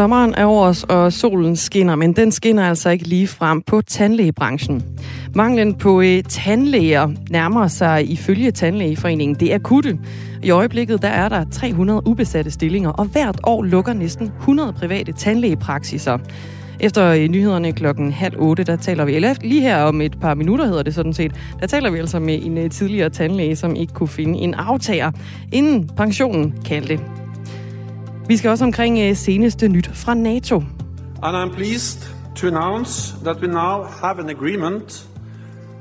Sommeren er over os, og solen skinner, men den skinner altså ikke lige frem på tandlægebranchen. Manglen på øh, tandlæger nærmer sig ifølge Tandlægeforeningen det akutte. I øjeblikket der er der 300 ubesatte stillinger, og hvert år lukker næsten 100 private tandlægepraksiser. Efter øh, nyhederne klokken halv otte, der taler vi, eller lige her om et par minutter hedder det sådan set, der taler vi altså med en øh, tidligere tandlæge, som ikke kunne finde en aftager, inden pensionen kaldte. Vi skal også omkring øh, seneste nyt fra NATO. And I'm pleased to announce that we now have an agreement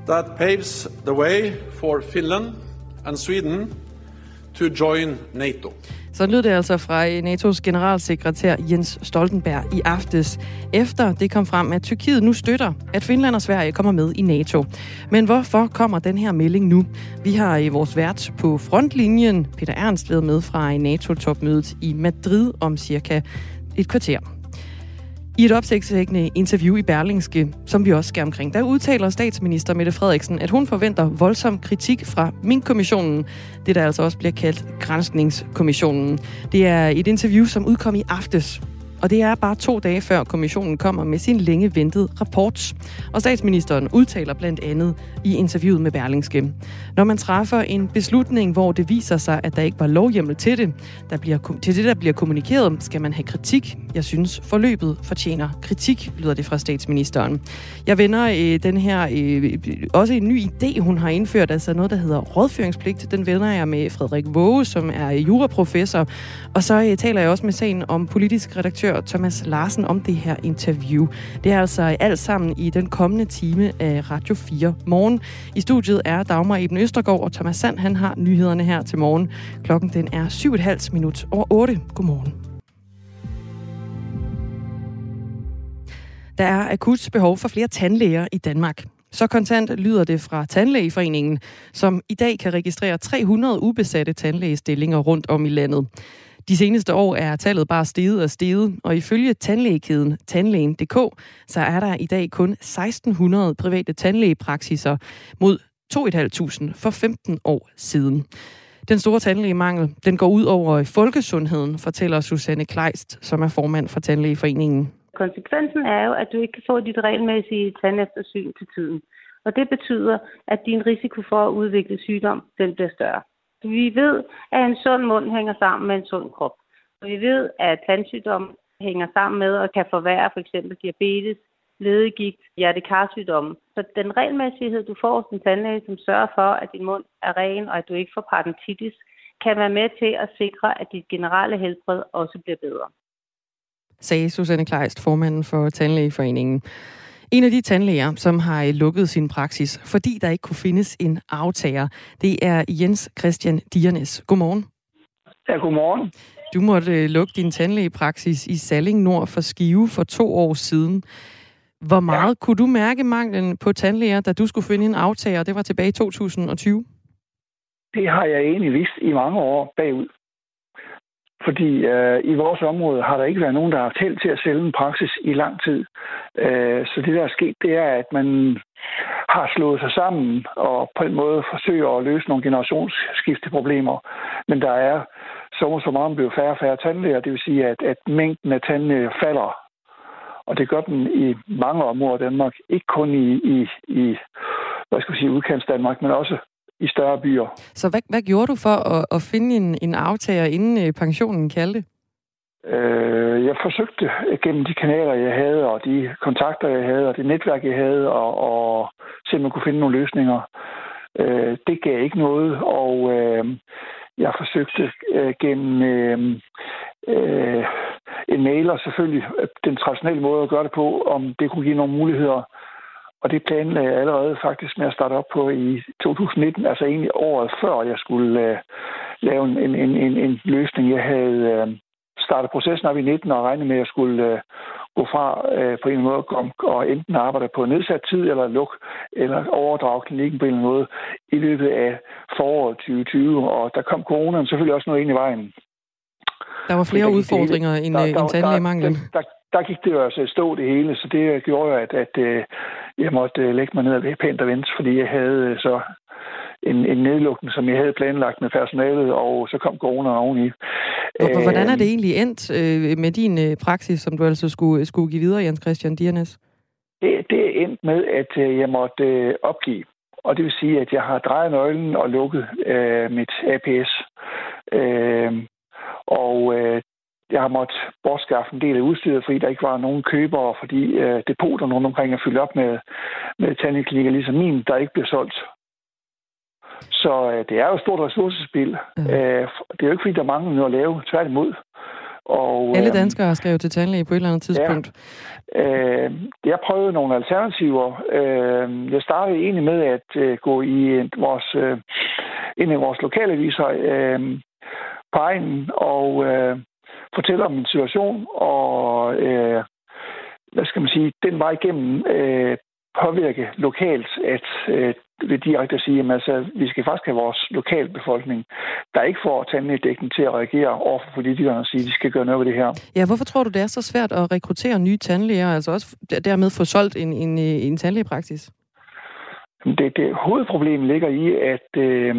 that paves the way for Finland and Sweden to join NATO. Så lød det altså fra NATO's generalsekretær Jens Stoltenberg i aftes, efter det kom frem, at Tyrkiet nu støtter, at Finland og Sverige kommer med i NATO. Men hvorfor kommer den her melding nu? Vi har i vores vært på frontlinjen, Peter Ernst, været med fra NATO-topmødet i Madrid om cirka et kvarter. I et opsigtsvækkende interview i Berlingske, som vi også skal omkring, der udtaler statsminister Mette Frederiksen, at hun forventer voldsom kritik fra Mink-kommissionen, det der altså også bliver kaldt Granskningskommissionen. Det er et interview, som udkom i aftes, og det er bare to dage før kommissionen kommer med sin længe ventede rapport. Og statsministeren udtaler blandt andet i interviewet med Berlingske. Når man træffer en beslutning, hvor det viser sig, at der ikke var lovhjemmel til det, der bliver, til det, der bliver kommunikeret, skal man have kritik. Jeg synes, forløbet fortjener kritik, lyder det fra statsministeren. Jeg vender øh, den her, øh, også en ny idé, hun har indført, altså noget, der hedder rådføringspligt. Den vender jeg med Frederik Våge, som er juraprofessor. Og så øh, taler jeg også med sagen om politisk redaktør redaktør Thomas Larsen om det her interview. Det er altså alt sammen i den kommende time af Radio 4 morgen. I studiet er Dagmar Eben Østergaard, og Thomas Sand han har nyhederne her til morgen. Klokken den er 7,5 minut over 8. Godmorgen. Der er akut behov for flere tandlæger i Danmark. Så kontant lyder det fra Tandlægeforeningen, som i dag kan registrere 300 ubesatte tandlægestillinger rundt om i landet. De seneste år er tallet bare steget og steget, og ifølge tandlægekæden Tandlægen.dk, så er der i dag kun 1600 private tandlægepraksiser mod 2.500 for 15 år siden. Den store tandlægemangel, den går ud over folkesundheden, fortæller Susanne Kleist, som er formand for Tandlægeforeningen. Konsekvensen er jo, at du ikke kan få dit regelmæssige tandeftersyn til tiden. Og det betyder, at din risiko for at udvikle sygdom, den bliver større. Vi ved, at en sund mund hænger sammen med en sund krop. Og vi ved, at tandsygdomme hænger sammen med og kan forværre for eksempel diabetes, ledegigt, hjertekarsygdomme. Så den regelmæssighed, du får hos en tandlæge, som sørger for, at din mund er ren og at du ikke får parodontitis, kan være med til at sikre, at dit generelle helbred også bliver bedre. Sagde Susanne Kleist, formanden for Tandlægeforeningen. En af de tandlæger, som har lukket sin praksis, fordi der ikke kunne findes en aftager, det er Jens Christian Diernes. Godmorgen. Ja, godmorgen. Du måtte øh, lukke din tandlægepraksis i Salling Nord for Skive for to år siden. Hvor meget ja. kunne du mærke manglen på tandlæger, da du skulle finde en aftager? Det var tilbage i 2020. Det har jeg egentlig vidst i mange år bagud. Fordi øh, i vores område har der ikke været nogen, der har haft held til at sælge en praksis i lang tid. Øh, så det, der er sket, det er, at man har slået sig sammen og på en måde forsøger at løse nogle generationsskifteproblemer. Men der er så så meget blevet færre og færre tandlæger. Det vil sige, at, at mængden af tandlæger falder. Og det gør den i mange områder af Danmark. Ikke kun i, i, i hvad skal vi sige, udkants Danmark, men også i større byer. Så hvad, hvad gjorde du for at, at finde en, en aftager, inden øh, pensionen kaldte? Øh, jeg forsøgte gennem de kanaler, jeg havde, og de kontakter, jeg havde, og det netværk, jeg havde, og, og se, om man kunne finde nogle løsninger. Øh, det gav ikke noget, og øh, jeg forsøgte øh, gennem øh, øh, en mail, og selvfølgelig den traditionelle måde at gøre det på, om det kunne give nogle muligheder og det planlagde jeg allerede faktisk med at starte op på i 2019, altså egentlig året før jeg skulle uh, lave en, en, en, en løsning. Jeg havde uh, startet processen op i 19 og regnet med, at jeg skulle uh, gå fra uh, på en måde og, og enten arbejde på nedsat tid eller luk eller overdrage klinikken på en eller anden måde i løbet af foråret 2020. Og der kom coronaen selvfølgelig også noget ind i vejen. Der var flere udfordringer end, der, der, end tandlægemanglen. Der, der, der gik det jo altså stå det hele, så det gjorde jo, at, at, at jeg måtte øh, lægge mig ned og pænt og vente, fordi jeg havde øh, så en, en nedlukning, som jeg havde planlagt med personalet, og så kom corona oveni. Hvordan er det egentlig endt med din praksis, som du altså skulle, skulle give videre, Jens Christian Diernes? Det, det er endt med, at jeg måtte opgive. Og det vil sige, at jeg har drejet nøglen og lukket øh, mit APS. Øh, og øh, jeg har måttet bortskaffe en del af udstyret, fordi der ikke var nogen købere, fordi øh, depoterne rundt omkring er fyldt op med, med tandklinikker, ligesom min, der ikke bliver solgt. Så øh, det er jo et stort ressourcespil. Mm. Øh, det er jo ikke, fordi der mangler noget at lave, tværtimod. Og, Alle øhm, danskere har skrevet til tandlæge på et eller andet tidspunkt. Ja, øh, jeg prøvede nogle alternativer. Øh, jeg startede egentlig med at øh, gå i vores, øh, en af vores lokale aviser øh, på egen og øh, fortælle om min situation. Og øh, hvad skal man sige, den var igennem øh, påvirke lokalt, at øh, vil direkte at sige, at altså, vi skal faktisk have vores lokalbefolkning, der ikke får tandlægedækning til at reagere over for politikerne og sige, at de skal gøre noget ved det her. Ja, hvorfor tror du, det er så svært at rekruttere nye tandlæger, altså også dermed få solgt en, en, en tandlægepraksis? Det, det hovedproblem ligger i, at, øh,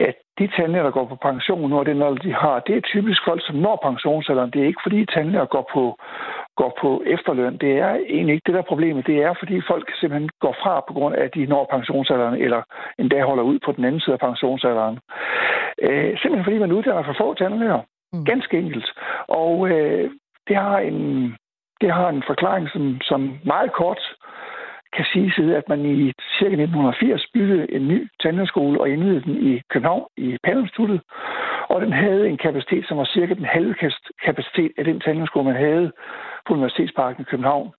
at de tandlæger, der går på pension nu, og den alder, de har, det er typisk folk, som når pensionsalderen. Det er ikke, fordi tandlæger går på, går på efterløn. Det er egentlig ikke det, der er problemet. Det er, fordi folk simpelthen går fra på grund af, at de når pensionsalderen, eller endda holder ud på den anden side af pensionsalderen. Øh, simpelthen fordi man uddanner for få tandlæger. Mm. Ganske enkelt. Og øh, det har en det har en forklaring, som, som meget kort kan siges, at man i ca. 1980 byggede en ny tandlægeskole og indvidede den i København i Palmstuttet. Og den havde en kapacitet, som var cirka den halve kapacitet af den tandlægeskole, man havde på Universitetsparken i København.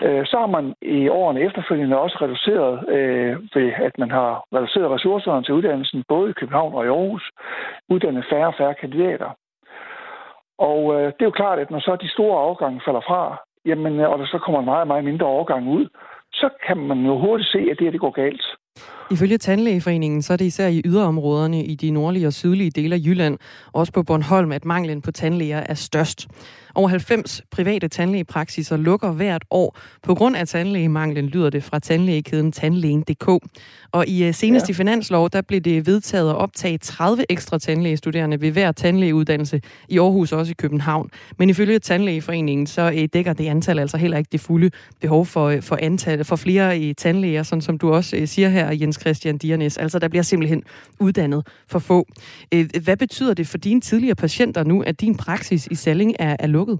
Øh, så har man i årene efterfølgende også reduceret øh, ved, at man har reduceret ressourcerne til uddannelsen, både i København og i Aarhus, uddannet færre og færre kandidater. Og øh, det er jo klart, at når så de store afgange falder fra, jamen, øh, og der så kommer meget, meget mindre overgang ud, så kan man jo hurtigt se, at det her det går galt. Ifølge Tandlægeforeningen, så er det især i yderområderne i de nordlige og sydlige dele af Jylland, også på Bornholm, at manglen på tandlæger er størst. Over 90 private tandlægepraksiser lukker hvert år på grund af tandlægemanglen, lyder det fra tandlægekæden Tandlægen.dk. Og i øh, senest ja. i finanslov, der blev det vedtaget at optage 30 ekstra tandlægestuderende ved hver tandlægeuddannelse i Aarhus og også i København. Men ifølge Tandlægeforeningen, så øh, dækker det antal altså heller ikke det fulde behov for, øh, for, antal, for flere tandlæger, sådan som du også siger her, Jens Christian Diernes. Altså, der bliver simpelthen uddannet for få. Øh, hvad betyder det for dine tidligere patienter nu, at din praksis i Salling er, er lukket?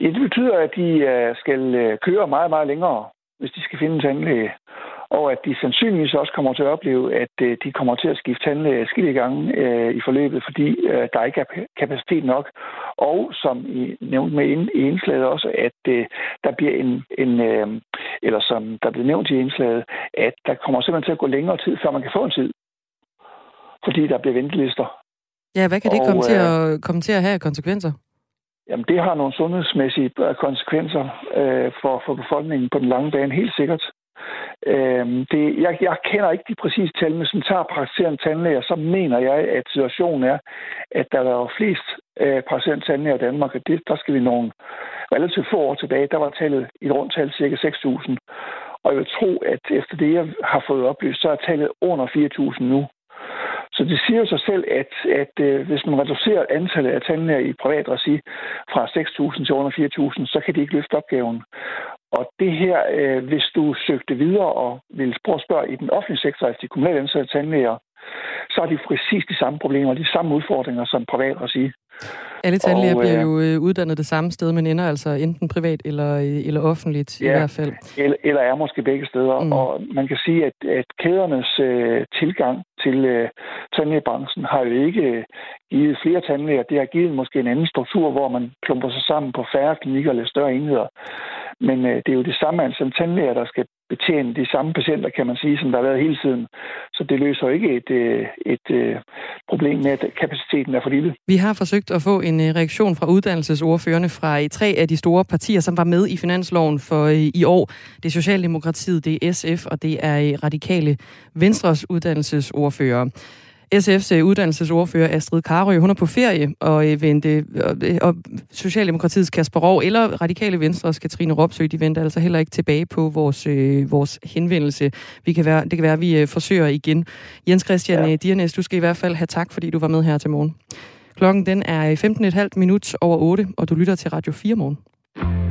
Ja, det betyder, at de øh, skal øh, køre meget, meget længere, hvis de skal finde en tandlæge. Og at de sandsynligvis også kommer til at opleve, at øh, de kommer til at skifte tandlæge skille gange i forløbet, fordi der ikke er kapacitet nok. Og som I nævnte med i indslaget også, at der bliver en, en eller som der bliver nævnt i indslaget, at der kommer simpelthen til at gå længere tid, før man kan få en tid. Fordi der bliver ventelister. Ja, hvad kan det og, komme, til at, komme til at have konsekvenser? Jamen, det har nogle sundhedsmæssige øh, konsekvenser øh, for, for befolkningen på den lange bane, helt sikkert. Øh, det, jeg, jeg kender ikke de præcise tal, men som tager praktiserende tandlæger, så mener jeg, at situationen er, at der var flest øh, praktiserende tandlæger i Danmark, og det, der skal vi nogle relativt få år tilbage, der var tallet i rundt tal cirka 6.000. Og jeg vil tro, at efter det, jeg har fået oplyst, så er tallet under 4.000 nu. Så det siger jo sig selv, at, at øh, hvis man reducerer antallet af tandlæger i privat regi fra 6.000 til under 4.000, så kan de ikke løfte opgaven. Og det her, øh, hvis du søgte videre og ville prøve at spørge i den offentlige sektor, altså de kommunale ansatte tandlæger, så har de præcis de samme problemer, de samme udfordringer som privat regi. Alle tandlæger bliver jo øh, uddannet det samme sted, men ender altså enten privat eller, øh, eller offentligt ja, i hvert fald. Eller, eller er måske begge steder. Mm. Og man kan sige, at, at kædernes øh, tilgang til øh, tandlægebranchen har jo ikke øh, givet flere tandlæger. Det har givet måske en anden struktur, hvor man klumper sig sammen på færre klinikker eller større enheder. Men øh, det er jo det samme antal tandlæger, der skal betjene de samme patienter, kan man sige, som der har været hele tiden. Så det løser ikke et, øh, et, et problem med, at kapaciteten er for lille. Vi har forsøgt at få en øh, reaktion fra uddannelsesordførende fra tre af de store partier, som var med i finansloven for i år. Det er Socialdemokratiet, det er SF, og det er Radikale Venstres uddannelsesordfører. SF's øh, uddannelsesordfører Astrid Karø, hun er på ferie, og, øh, vente, og, øh, og Socialdemokratiets Kasper Rov eller Radikale Venstres Katrine Ropsø, de venter altså heller ikke tilbage på vores, øh, vores henvendelse. Vi kan være, det kan være, at vi øh, forsøger igen. Jens Christian ja. Diernes, du skal i hvert fald have tak, fordi du var med her til morgen. Klokken den er 15,5 minut over 8, og du lytter til Radio 4 morgen.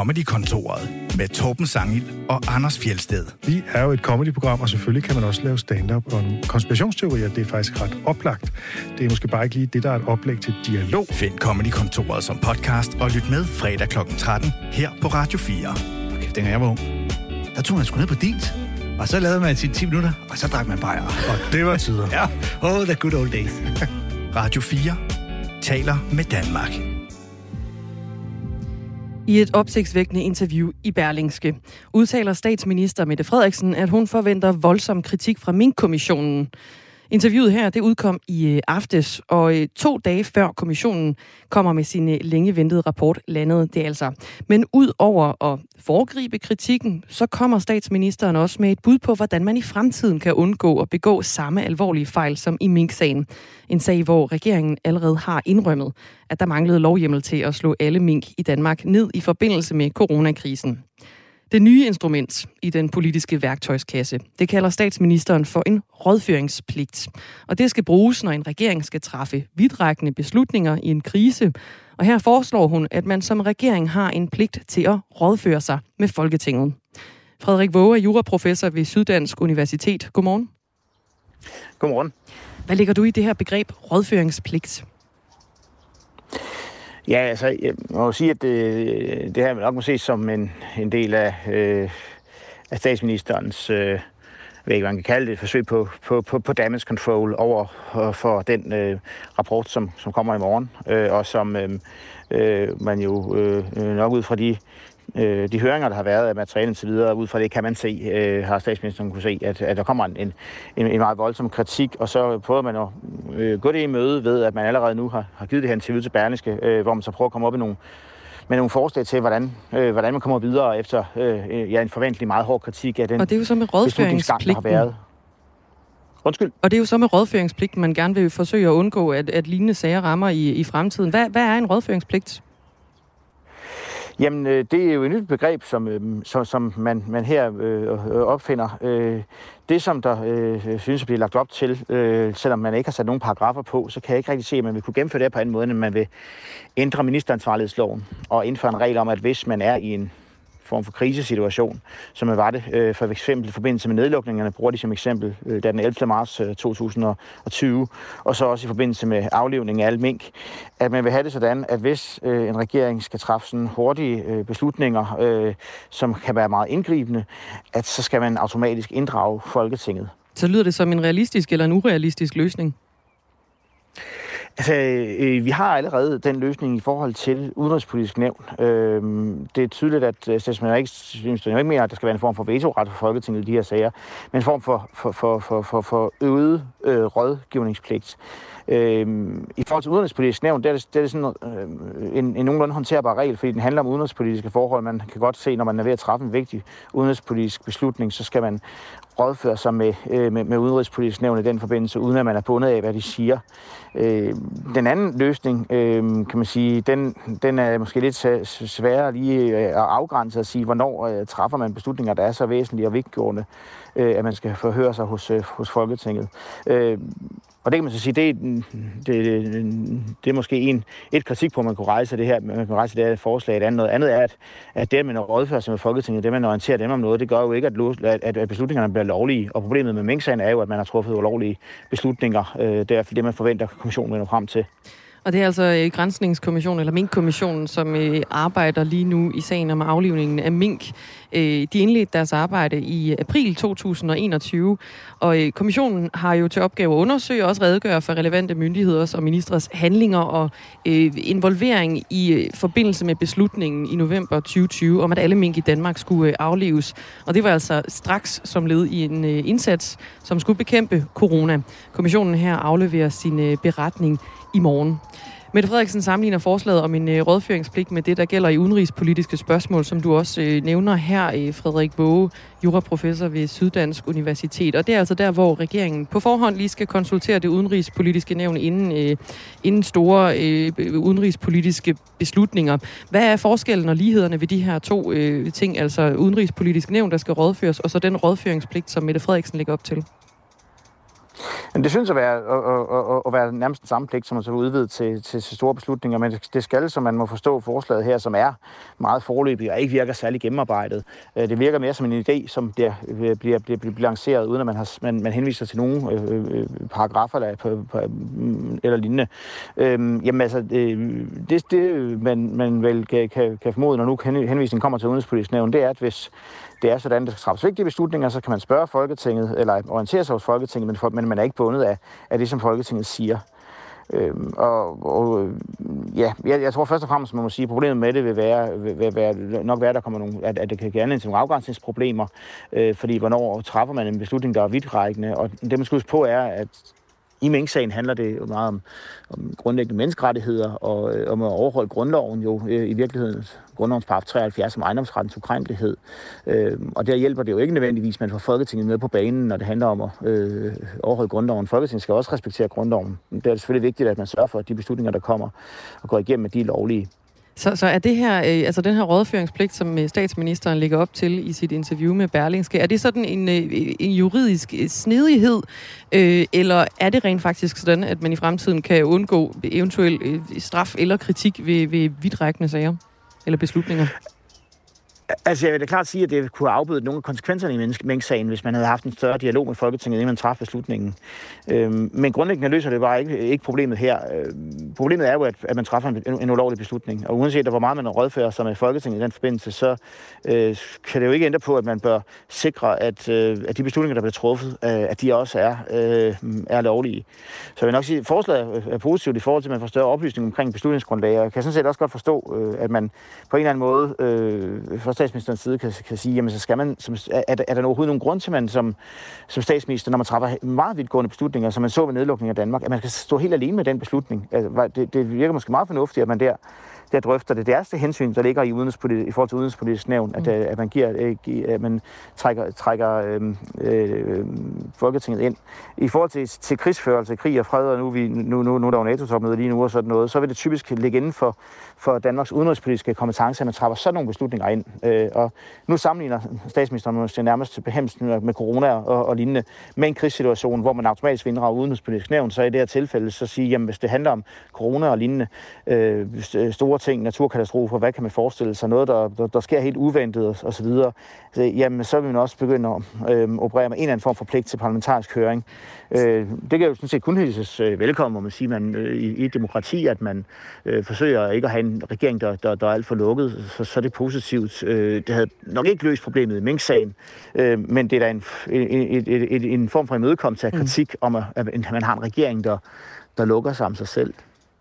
Comedy-kontoret med Torben Sangil og Anders Fjelsted. Vi er jo et comedy-program, og selvfølgelig kan man også lave stand-up og konspirationsteorier. Det er faktisk ret oplagt. Det er måske bare ikke lige det, der er et oplæg til dialog. Find Comedy-kontoret som podcast og lyt med fredag kl. 13 her på Radio 4. Okay, dengang jeg var ung, der tog man sgu ned på dit. Og så lavede man sine 10 minutter, og så drak man bajer. Og det var tider. ja, oh, the good old days. Radio 4 taler med Danmark. I et opsigtsvækkende interview i Berlingske udtaler statsminister Mette Frederiksen, at hun forventer voldsom kritik fra Mink-kommissionen. Interviewet her, det udkom i øh, aftes, og øh, to dage før kommissionen kommer med sin øh, længe ventede rapport, landede det altså. Men ud over at foregribe kritikken, så kommer statsministeren også med et bud på, hvordan man i fremtiden kan undgå at begå samme alvorlige fejl som i Mink-sagen. En sag, hvor regeringen allerede har indrømmet, at der manglede lovhjemmel til at slå alle mink i Danmark ned i forbindelse med coronakrisen. Det nye instrument i den politiske værktøjskasse, det kalder statsministeren for en rådføringspligt. Og det skal bruges, når en regering skal træffe vidtrækkende beslutninger i en krise. Og her foreslår hun, at man som regering har en pligt til at rådføre sig med Folketinget. Frederik Våge er juraprofessor ved Syddansk Universitet. Godmorgen. Godmorgen. Hvad ligger du i det her begreb rådføringspligt? Ja, altså, jeg må jo sige, at øh, det, det her nok må ses som en, en del af, øh, af statsministerens, øh, jeg ved ikke, hvad man kan kalde det, forsøg på, på, på, på damage control over øh, for den øh, rapport, som, som kommer i morgen, øh, og som øh, øh, man jo øh, øh nok ud fra de øh, de høringer, der har været af materialet til videre, ud fra det kan man se, øh, har statsministeren kunne se, at, at der kommer en, en, en meget voldsom kritik, og så prøver man at øh, gå det i møde ved, at man allerede nu har, har givet det her interview til Berlingske, øh, hvor man så prøver at komme op med nogle, med nogle forslag til, hvordan, øh, hvordan man kommer videre efter øh, ja, en forventelig meget hård kritik af den Og det er jo så med rådføringspligten. har været. Undskyld. Og det er jo så med rådføringspligten, man gerne vil forsøge at undgå, at, at lignende sager rammer i, i fremtiden. Hvad, hvad er en rådføringspligt? Jamen, øh, det er jo et nyt begreb, som, øh, som, som man, man her øh, opfinder. Øh, det, som der øh, synes at blive lagt op til, øh, selvom man ikke har sat nogen paragrafer på, så kan jeg ikke rigtig se, at man vil kunne gennemføre det på anden måde, end man vil ændre ministeransvarlighedsloven og indføre en regel om, at hvis man er i en form for krisesituation, som var det øh, for eksempel i forbindelse med nedlukningerne, bruger de som eksempel, øh, den 11. marts øh, 2020, og så også i forbindelse med aflivning af al mink, at man vil have det sådan, at hvis øh, en regering skal træffe sådan hurtige øh, beslutninger, øh, som kan være meget indgribende, at så skal man automatisk inddrage Folketinget. Så lyder det som en realistisk eller en urealistisk løsning? Altså, øh, vi har allerede den løsning i forhold til udenrigspolitisk nævn. Øh, det er tydeligt, at øh, statsministeren ikke synes, ikke mener, at der skal være en form for vetoret for Folketinget i de her sager, men en form for, for, for, for, for, for øget øh, rådgivningspligt. Øh, I forhold til udenrigspolitisk nævn, der er det, der er det sådan øh, en, en nogenlunde håndterbar regel, fordi den handler om udenrigspolitiske forhold. Man kan godt se, når man er ved at træffe en vigtig udenrigspolitisk beslutning, så skal man rådføre sig med, øh, med, med udenrigspolitisk nævn i den forbindelse, uden at man er bundet af, hvad de siger. Øh, den anden løsning, øh, kan man sige, den, den er måske lidt sværere lige øh, at afgrænse og sige, hvornår øh, træffer man beslutninger, der er så væsentlige og vigtgående, øh, at man skal forhøre sig hos, øh, hos Folketinget. Øh, og det kan man så sige, det, det, det, det er måske en, et kritik på, at man kunne rejse det her, man kunne rejse det her forslag. Et andet, noget andet er, at, at det, at man rådfører sig med Folketinget, det, man orienterer dem om noget, det gør jo ikke, at, at, at beslutningerne bliver lovlige. Og problemet med mink er jo, at man har truffet ulovlige beslutninger. Øh, det er det, man forventer, at kommissionen vender frem til. Og det er altså øh, Grænsningskommissionen, eller Mink-kommissionen, som øh, arbejder lige nu i sagen om aflivningen af mink. Øh, de indledte deres arbejde i april 2021, og øh, kommissionen har jo til opgave at undersøge og også redegøre for relevante myndigheders og ministres handlinger og øh, involvering i øh, forbindelse med beslutningen i november 2020 om, at alle mink i Danmark skulle øh, aflives. Og det var altså straks som led i en øh, indsats, som skulle bekæmpe corona. Kommissionen her afleverer sin øh, beretning i morgen. Mette Frederiksen sammenligner forslaget om en øh, rådføringspligt med det, der gælder i udenrigspolitiske spørgsmål, som du også øh, nævner her, øh, Frederik Våge, juraprofessor ved Syddansk Universitet. Og det er altså der, hvor regeringen på forhånd lige skal konsultere det udenrigspolitiske nævn inden, øh, inden store øh, udenrigspolitiske beslutninger. Hvad er forskellen og lighederne ved de her to øh, ting, altså udenrigspolitisk nævn, der skal rådføres, og så den rådføringspligt, som Mette Frederiksen lægger op til? Men det synes at være, at, at, at være nærmest den samme pligt, som man så udvidet til, til, til store beslutninger, men det skal, som man må forstå forslaget her, som er meget forløbig og ikke virker særlig gennemarbejdet. Øh, det virker mere som en idé, som der bliver, bliver, bliver, bliver lanceret, uden at man, har, man, man henviser til nogle øh, øh, øh, paragrafer eller, på, på, mm, eller lignende. Øhm, jamen altså, det, det man, man vel kan, kan, kan formode, når nu henvisningen kommer til udenrigspolitisk nævn, det er, at hvis det er sådan, at der skal træffes vigtige beslutninger, så kan man spørge Folketinget, eller orientere sig hos Folketinget, men, for, men man er ikke bundet af, af det, som Folketinget siger. Øhm, og, og ja, jeg, jeg tror først og fremmest, man må sige, at problemet med det vil, være, vil, vil være, nok være, at, der kommer nogle, at, at det kan give anledning til nogle afgrænsningsproblemer, øh, fordi hvornår træffer man en beslutning, der er vidtrækkende, og det man skal huske på er, at i Mink-sagen handler det jo meget om, om grundlæggende menneskerettigheder og øh, om at overholde grundloven jo øh, i virkeligheden grundlovens paragraf 73 om ejendomsrettens ukrænkelighed. Øh, og der hjælper det jo ikke nødvendigvis, at man får Folketinget med på banen, når det handler om at øh, overholde grundloven. Folketinget skal også respektere grundloven. Det er selvfølgelig vigtigt, at man sørger for, at de beslutninger, der kommer og går igennem, at de er lovlige. Så, så er det her, øh, altså den her rådføringspligt, som øh, statsministeren lægger op til i sit interview med Berlingske, er det sådan en, øh, en juridisk øh, snedighed, øh, eller er det rent faktisk sådan, at man i fremtiden kan undgå eventuel øh, straf eller kritik ved, ved vidtrækkende sager eller beslutninger? Altså, jeg vil da klart sige, at det kunne have afbødet nogle af konsekvenserne i Mink-sagen, hvis man havde haft en større dialog med Folketinget, inden man træffede beslutningen. Øhm, men grundlæggende løser det bare ikke, ikke problemet her. Øhm, problemet er jo, at, at man træffer en, en ulovlig beslutning. Og uanset hvor meget man rådfører sig med Folketinget i den forbindelse, så øh, kan det jo ikke ændre på, at man bør sikre, at, øh, at de beslutninger, der bliver truffet, øh, at de også er, øh, er lovlige. Så jeg vil nok sige, at forslaget er positivt i forhold til, at man får større oplysning omkring beslutningsgrundlag. Og jeg kan sådan set også godt forstå, øh, at man på en eller anden måde øh, statsministerens side kan, kan sige, jamen så skal man, som, er, er, der, er der overhovedet nogen grund til, at man som, som statsminister, når man træffer meget vidtgående beslutninger, som man så ved nedlukningen af Danmark, at man skal stå helt alene med den beslutning. Altså, det, det virker måske meget fornuftigt, at man der der drøfter det. Det er det hensyn, der ligger i, udenrigspolitisk, i forhold til udenrigspolitisk nævn, at, mm. at man giver, øh, at man trækker, trækker øh, øh, Folketinget ind. I forhold til, til krigsførelse, krig og fred, og nu, vi, nu, nu, nu er der jo NATO-topmøde lige nu og sådan noget, så vil det typisk ligge inden for, for Danmarks udenrigspolitiske kompetence, at man træffer sådan nogle beslutninger ind. Øh, og nu sammenligner statsministeren måske nærmest behemst med corona og, og lignende med en krigssituation, hvor man automatisk vil inddrage udenrigspolitisk nævn, så i det her tilfælde så sige, jamen hvis det handler om corona og lignende øh, store ting, naturkatastrofer, hvad kan man forestille sig, noget, der, der, der sker helt uventet osv., så, jamen, så vil man også begynde at øh, operere med en eller anden form for pligt til parlamentarisk høring. Øh, det kan jo sådan set kun hilses øh, velkommen, må man sige, man, øh, i, i et demokrati, at man øh, forsøger ikke at have en regering, der, der, der er alt for lukket, så, så er det positivt. Øh, det havde nok ikke løst problemet i Mink-sagen, øh, men det er da en, en, en, en, en form for imødekommelse af mm. kritik mm. om, at, at man har en regering, der, der lukker sig om sig selv.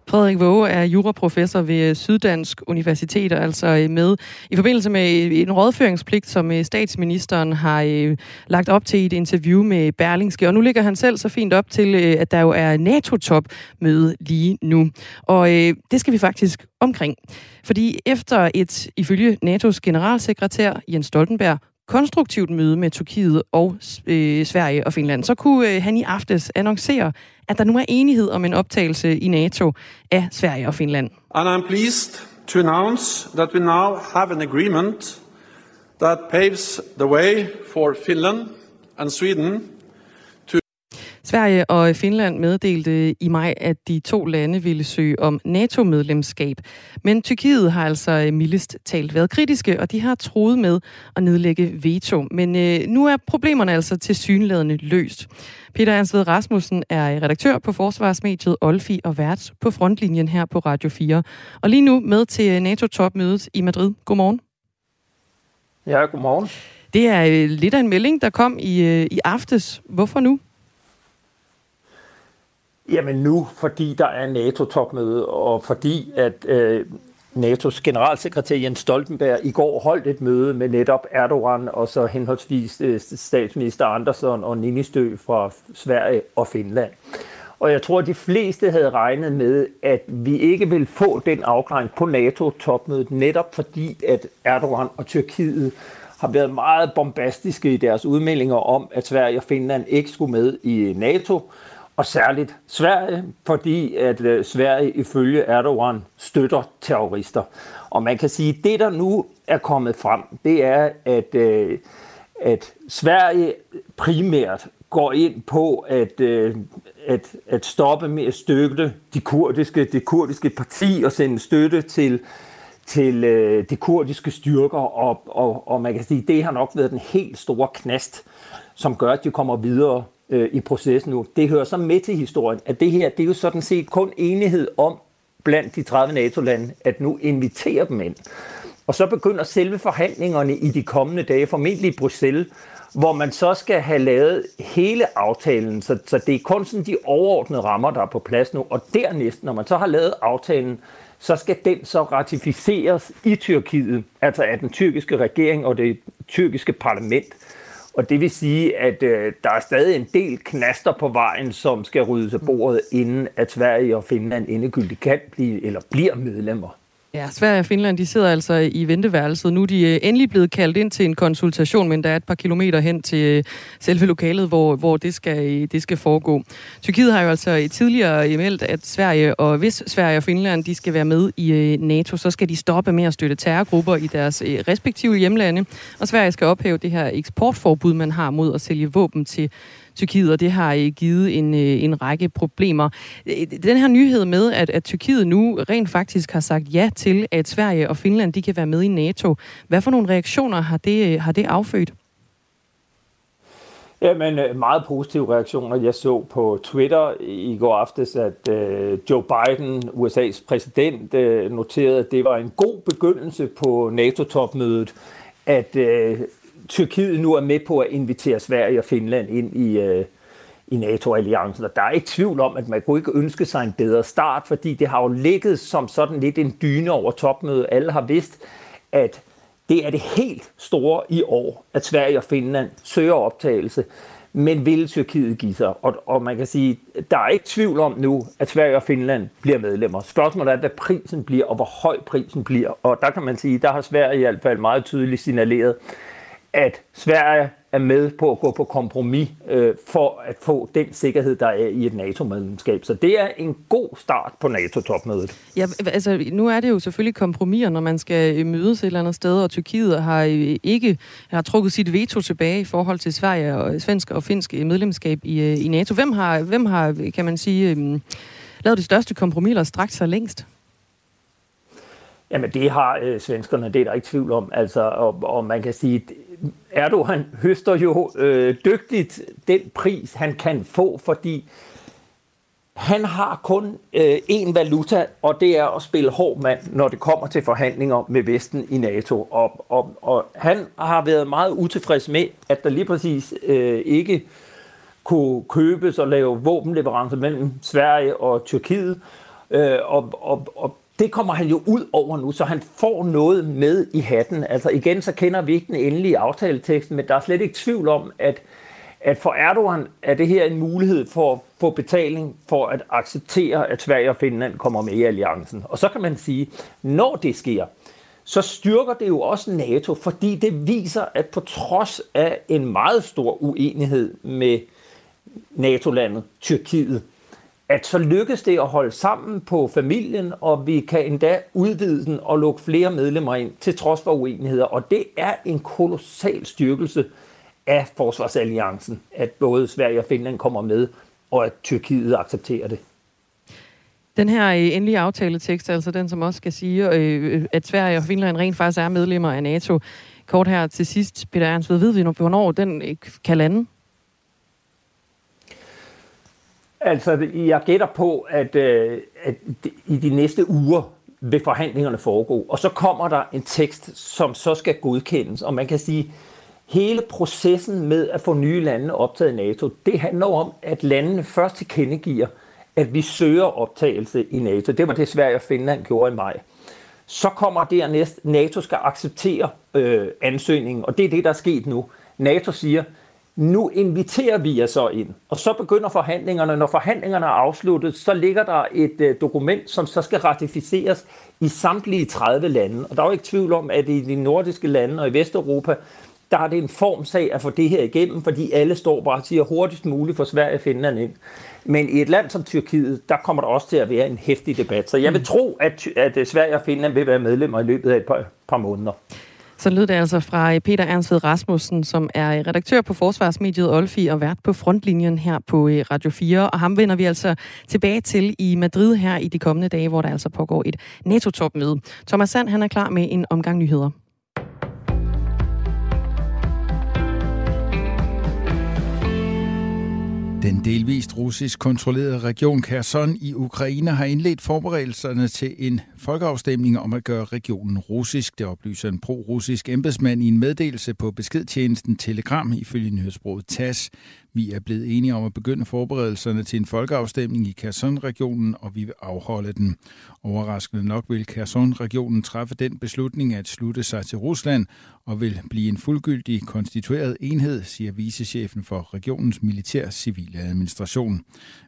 Frederik Våge er juraprofessor ved Syddansk Universitet, og altså øh, med i forbindelse med øh, en rådføringspligt, som øh, statsministeren har lagt op til i et interview med Berlingske. Og nu ligger han selv så fint op til, at der jo er NATO-topmøde lige nu. Og det skal vi faktisk omkring. Fordi efter et, ifølge NATO's generalsekretær Jens Stoltenberg, konstruktivt møde med Tyrkiet og øh, Sverige og Finland, så kunne øh, han i aftes annoncere, at der nu er enighed om en optagelse i NATO af Sverige og Finland. And I'm pleased to announce that we now have an agreement that paves the way for Finland and Sweden Sverige og Finland meddelte i maj, at de to lande ville søge om NATO-medlemskab. Men Tyrkiet har altså mildest talt været kritiske, og de har troet med at nedlægge veto. Men øh, nu er problemerne altså til synlædende løst. Peter Ernst Rasmussen er redaktør på forsvarsmediet Olfi og vært på frontlinjen her på Radio 4. Og lige nu med til NATO-topmødet i Madrid. Godmorgen. Ja, godmorgen. Det er øh, lidt af en melding, der kom i, øh, i aftes. Hvorfor nu? Jamen nu, fordi der er NATO-topmøde, og fordi at øh, NATO's generalsekretær Jens Stoltenberg i går holdt et møde med netop Erdogan og så henholdsvis øh, statsminister Andersson og Ninistø fra Sverige og Finland. Og jeg tror, at de fleste havde regnet med, at vi ikke vil få den afklaring på NATO-topmødet, netop fordi, at Erdogan og Tyrkiet har været meget bombastiske i deres udmeldinger om, at Sverige og Finland ikke skulle med i NATO og særligt Sverige, fordi at øh, Sverige ifølge Erdogan støtter terrorister. Og man kan sige, at det, der nu er kommet frem, det er, at, øh, at Sverige primært går ind på at, øh, at, at stoppe med at støtte de kurdiske, det kurdiske parti og sende støtte til, til øh, de kurdiske styrker, og, og, og man kan sige, det har nok været den helt store knast, som gør, at de kommer videre øh, i processen nu. Det hører så med til historien, at det her, det er jo sådan set kun enighed om blandt de 30 NATO-lande, at nu invitere dem ind. Og så begynder selve forhandlingerne i de kommende dage, formentlig i Bruxelles, hvor man så skal have lavet hele aftalen. Så, så det er kun sådan de overordnede rammer, der er på plads nu. Og dernæst, når man så har lavet aftalen, så skal den så ratificeres i Tyrkiet, altså af den tyrkiske regering og det tyrkiske parlament. Og det vil sige, at øh, der er stadig en del knaster på vejen, som skal ryddes af bordet, inden at Sverige og Finland endegyldigt kan blive eller bliver medlemmer. Ja, Sverige og Finland de sidder altså i venteværelset. Nu er de øh, endelig blevet kaldt ind til en konsultation, men der er et par kilometer hen til øh, selve lokalet, hvor, hvor det, skal, øh, det skal foregå. Tyrkiet har jo altså tidligere meldt, at Sverige og hvis Sverige og Finland de skal være med i NATO, så skal de stoppe med at støtte terrorgrupper i deres respektive hjemlande. Og Sverige skal ophæve det her eksportforbud, man har mod at sælge våben til Tyrkiet, og det har givet en, øh, en række problemer. Øh, den her nyhed med, at, at Tyrkiet nu rent faktisk har sagt ja til, at Sverige og Finland de kan være med i NATO. Hvad for nogle reaktioner har det, øh, har det affødt? Jamen, meget positive reaktioner. Jeg så på Twitter i går aftes, at Joe Biden, USA's præsident, noterede, at det var en god begyndelse på NATO-topmødet, at Tyrkiet nu er med på at invitere Sverige og Finland ind i, øh, i NATO-alliancen. Og der er ikke tvivl om, at man kunne ikke ønske sig en bedre start, fordi det har jo ligget som sådan lidt en dyne over topmødet. Alle har vidst, at det er det helt store i år, at Sverige og Finland søger optagelse. Men vil Tyrkiet give sig? Og, og man kan sige, der er ikke tvivl om nu, at Sverige og Finland bliver medlemmer. Spørgsmålet er, hvad prisen bliver, og hvor høj prisen bliver. Og der kan man sige, der har Sverige i hvert fald meget tydeligt signaleret, at Sverige er med på at gå på kompromis øh, for at få den sikkerhed, der er i et NATO-medlemskab. Så det er en god start på NATO-topmødet. Ja, altså nu er det jo selvfølgelig kompromiser, når man skal øh, mødes et eller andet sted, og Tyrkiet har øh, ikke har trukket sit veto tilbage i forhold til Sverige og svensk og finsk medlemskab i, øh, i NATO. Hvem har, hvem har, kan man sige, øh, lavet det største kompromis, eller strakt sig længst? Jamen det har øh, svenskerne, det er der ikke tvivl om. Altså, og, og man kan sige, Erdogan høster jo øh, dygtigt den pris, han kan få, fordi han har kun øh, valuta, og det er at spille hård mand, når det kommer til forhandlinger med Vesten i NATO. Og, og, og han har været meget utilfreds med, at der lige præcis øh, ikke kunne købes og lave våbenleverancer mellem Sverige og Tyrkiet. Øh, og, og, og det kommer han jo ud over nu, så han får noget med i hatten. Altså igen, så kender vi ikke den endelige aftaletekst, men der er slet ikke tvivl om, at, at for Erdogan er det her en mulighed for at få betaling for at acceptere, at Sverige og Finland kommer med i alliancen. Og så kan man sige, når det sker, så styrker det jo også NATO, fordi det viser, at på trods af en meget stor uenighed med NATO-landet Tyrkiet, at så lykkes det at holde sammen på familien, og vi kan endda udvide den og lukke flere medlemmer ind, til trods for uenigheder. Og det er en kolossal styrkelse af forsvarsalliancen, at både Sverige og Finland kommer med, og at Tyrkiet accepterer det. Den her øh, endelige aftaletekst, altså den, som også skal sige, øh, øh, at Sverige og Finland rent faktisk er medlemmer af NATO. Kort her til sidst, Peter Ernst, ved vi, hvornår den kan lande? Altså, jeg gætter på, at, øh, at i de næste uger vil forhandlingerne foregå, og så kommer der en tekst, som så skal godkendes, og man kan sige, hele processen med at få nye lande optaget i NATO, det handler om, at landene først tilkendegiver, at vi søger optagelse i NATO. Det var det Sverige og Finland gjorde i maj. Så kommer dernæst, NATO skal acceptere øh, ansøgningen, og det er det, der er sket nu. NATO siger, nu inviterer vi jer så ind. Og så begynder forhandlingerne. Når forhandlingerne er afsluttet, så ligger der et øh, dokument, som så skal ratificeres i samtlige 30 lande. Og der er jo ikke tvivl om, at i de nordiske lande og i Vesteuropa, der er det en formsag at få det her igennem, fordi alle står bare og siger hurtigst muligt for Sverige og Finland ind. Men i et land som Tyrkiet, der kommer der også til at være en hæftig debat. Så jeg vil tro, at, at Sverige og Finland vil være medlemmer i løbet af et par, par måneder. Så lød det altså fra øh, Peter Ernst Rasmussen, som er øh, redaktør på Forsvarsmediet Olfi og vært på frontlinjen her på øh, Radio 4. Og ham vender vi altså tilbage til i Madrid her i de kommende dage, hvor der altså pågår et NATO-topmøde. Thomas Sand han er klar med en omgang nyheder. Den delvist russisk kontrollerede region Kherson i Ukraine har indledt forberedelserne til en folkeafstemning om at gøre regionen russisk. Det oplyser en pro-russisk embedsmand i en meddelelse på beskedtjenesten Telegram ifølge nyhedsbruget TASS. Vi er blevet enige om at begynde forberedelserne til en folkeafstemning i Kherson-regionen, og vi vil afholde den. Overraskende nok vil Kherson-regionen træffe den beslutning at slutte sig til Rusland og vil blive en fuldgyldig konstitueret enhed, siger vicechefen for regionens militær-civile administration.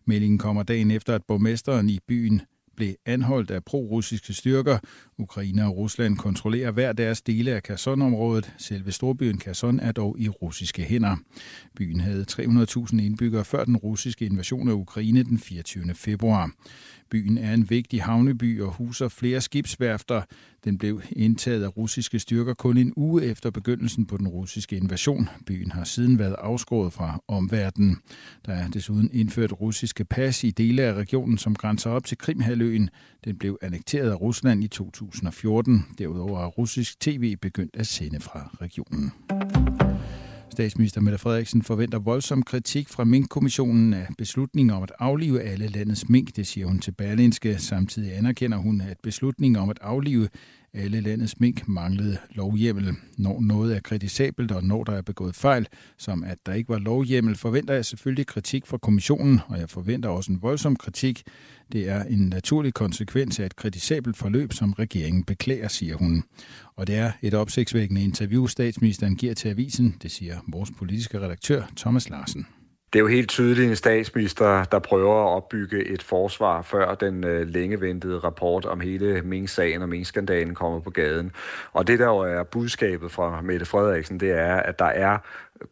Meldingen kommer dagen efter, at borgmesteren i byen blev anholdt af pro-russiske styrker. Ukraine og Rusland kontrollerer hver deres dele af Kherson-området. Selve storbyen Kherson er dog i russiske hænder. Byen havde 300.000 indbyggere før den russiske invasion af Ukraine den 24. februar. Byen er en vigtig havneby og huser flere skibsværfter. Den blev indtaget af russiske styrker kun en uge efter begyndelsen på den russiske invasion. Byen har siden været afskåret fra omverdenen. Der er desuden indført russiske pas i dele af regionen, som grænser op til Krimhaløen. Den blev annekteret af Rusland i 2014. Derudover er russisk tv begyndt at sende fra regionen. Statsminister Mette Frederiksen forventer voldsom kritik fra Mink-kommissionen af beslutningen om at aflive alle landets mink, det siger hun til Berlinske. Samtidig anerkender hun, at beslutningen om at aflive alle landets mink manglede lovhjemmel. Når noget er kritisabelt, og når der er begået fejl, som at der ikke var lovhjemmel, forventer jeg selvfølgelig kritik fra kommissionen, og jeg forventer også en voldsom kritik. Det er en naturlig konsekvens af et kritisabelt forløb, som regeringen beklager, siger hun. Og det er et opsigtsvækkende interview, statsministeren giver til avisen, det siger vores politiske redaktør Thomas Larsen. Det er jo helt tydeligt en statsminister, der prøver at opbygge et forsvar, før den øh, længe ventede rapport om hele Mink-sagen og Mink-skandalen kommer på gaden. Og det, der jo er budskabet fra Mette Frederiksen, det er, at der er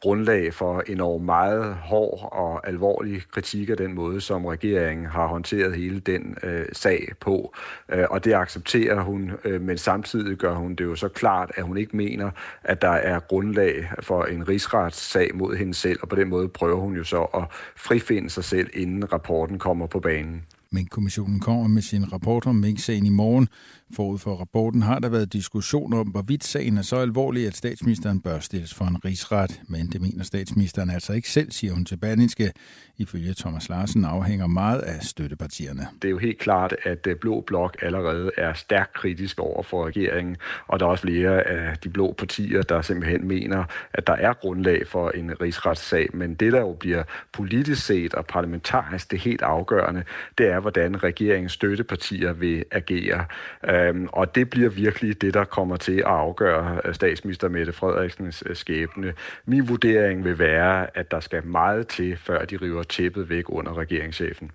grundlag for enormt meget hård og alvorlig kritik af den måde, som regeringen har håndteret hele den øh, sag på. Øh, og det accepterer hun, øh, men samtidig gør hun det jo så klart, at hun ikke mener, at der er grundlag for en rigsretssag mod hende selv, og på den måde prøver hun jo så at frifinde sig selv, inden rapporten kommer på banen. Mink-kommissionen kommer med sin rapport om Mink-sagen i morgen. Forud for rapporten har der været diskussion om, hvorvidt sagen er så alvorlig, at statsministeren bør stilles for en rigsret. Men det mener statsministeren altså ikke selv, siger hun til Berlingske. Ifølge Thomas Larsen afhænger meget af støttepartierne. Det er jo helt klart, at øh, Blå Blok allerede er stærkt kritisk over for regeringen, og der er også flere af de blå partier, der simpelthen mener, at der er grundlag for en rigsretssag. Men det, der jo bliver politisk set og parlamentarisk det helt afgørende, det er, hvordan regeringens støttepartier vil agere. Øhm, og det bliver virkelig det, der kommer til at afgøre øh, statsminister Mette Frederiksens øh, skæbne. Min vurdering vil være, at der skal meget til, før de river tæppet væk under regeringschefen.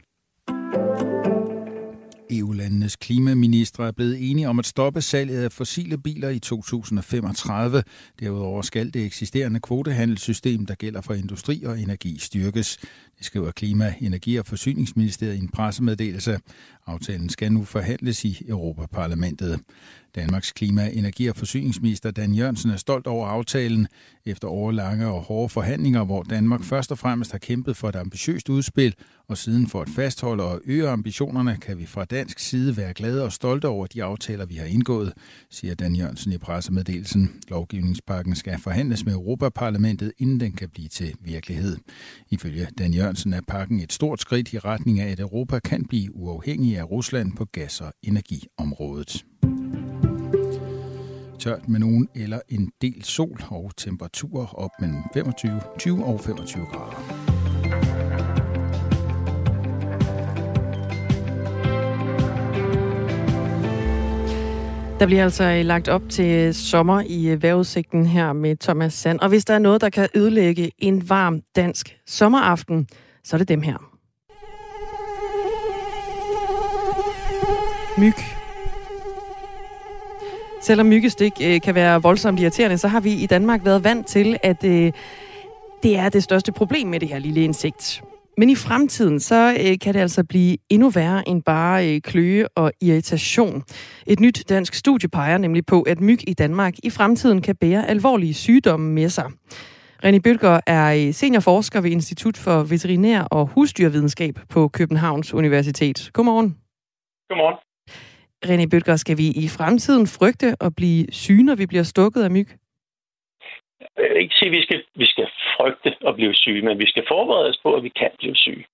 EU-landenes klimaministre er blevet enige om at stoppe salget af fossile biler i 2035. Derudover skal det eksisterende kvotehandelssystem, der gælder for industri og energi, styrkes. Det skriver Klima-, Energi- og Forsyningsministeriet i en pressemeddelelse. Aftalen skal nu forhandles i Europaparlamentet. Danmarks klima-, energi- og forsyningsminister Dan Jørgensen er stolt over aftalen efter årlange og hårde forhandlinger, hvor Danmark først og fremmest har kæmpet for et ambitiøst udspil, og siden for at fastholde og øge ambitionerne, kan vi fra dansk side være glade og stolte over de aftaler, vi har indgået, siger Dan Jørgensen i pressemeddelelsen. Lovgivningspakken skal forhandles med Europaparlamentet, inden den kan blive til virkelighed. Ifølge Dan Jørgensen er pakken et stort skridt i retning af, at Europa kan blive uafhængig af Rusland på gas- og energiområdet tørt med nogen eller en del sol og temperaturer op mellem 25, 20 og 25 grader. Der bliver altså øh, lagt op til øh, sommer i øh, vejrudsigten her med Thomas Sand. Og hvis der er noget, der kan ødelægge en varm dansk sommeraften, så er det dem her. Myg. Selvom myggestik øh, kan være voldsomt irriterende, så har vi i Danmark været vant til, at øh, det er det største problem med det her lille insekt. Men i fremtiden, så øh, kan det altså blive endnu værre end bare øh, kløe og irritation. Et nyt dansk studie peger nemlig på, at myg i Danmark i fremtiden kan bære alvorlige sygdomme med sig. René Bøtger er øh, seniorforsker ved Institut for Veterinær og Husdyrvidenskab på Københavns Universitet. Godmorgen. Godmorgen. René Bøtger, skal vi i fremtiden frygte at blive syge, når vi bliver stukket af myg? Jeg vil ikke sige, at vi skal, vi skal frygte at blive syge, men vi skal forberede os på, at vi kan blive syge.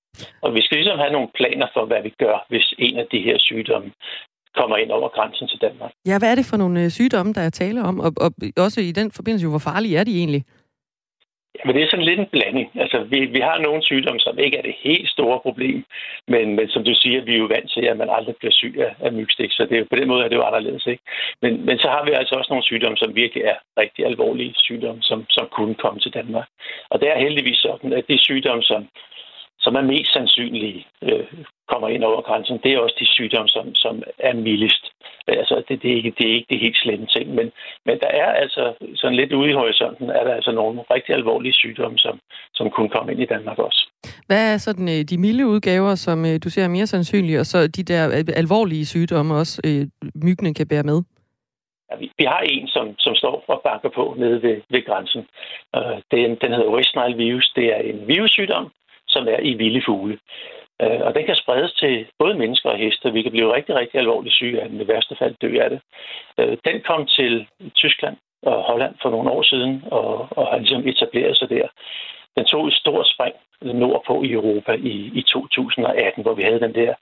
Og vi skal ligesom have nogle planer for, hvad vi gør, hvis en af de her sygdomme kommer ind over grænsen til Danmark. Ja, hvad er det for nogle øh, sygdomme, der er tale om? Og, og også i den forbindelse, hvor farlige er de egentlig? Men det er sådan lidt en blanding. Altså, vi, vi har nogle sygdomme, som ikke er det helt store problem, men, men som du siger, vi er jo vant til, at man aldrig bliver syg af, af mygstik, så det er, på den måde er det jo anderledes. Ikke? Men, men så har vi altså også nogle sygdomme, som virkelig er rigtig alvorlige sygdomme, som, som kunne komme til Danmark. Og det er heldigvis sådan, at de sygdomme, som, som er mest sandsynlige øh, kommer ind over grænsen, det er også de sygdomme, som, som er mildest. Altså, det, det, er ikke, det er ikke det helt slemme ting, men, men der er altså sådan lidt ude i horisonten, er der altså nogle rigtig alvorlige sygdomme, som, som kunne komme ind i Danmark også. Hvad er sådan øh, de milde udgaver, som øh, du ser er mere sandsynlige, og så de der øh, alvorlige sygdomme også, øh, myggene kan bære med? Ja, vi, vi har en, som, som står og banker på nede ved, ved grænsen. Uh, den, den hedder West Nile virus. Det er en virussygdom, som er i vilde fugle. Uh, og den kan spredes til både mennesker og heste. Vi kan blive rigtig, rigtig alvorligt syge af den. I værste fald dø af det. Uh, den kom til Tyskland og Holland for nogle år siden og, og har ligesom etableret sig der. Den tog et stort spring nordpå i Europa i, i 2018, hvor vi havde den der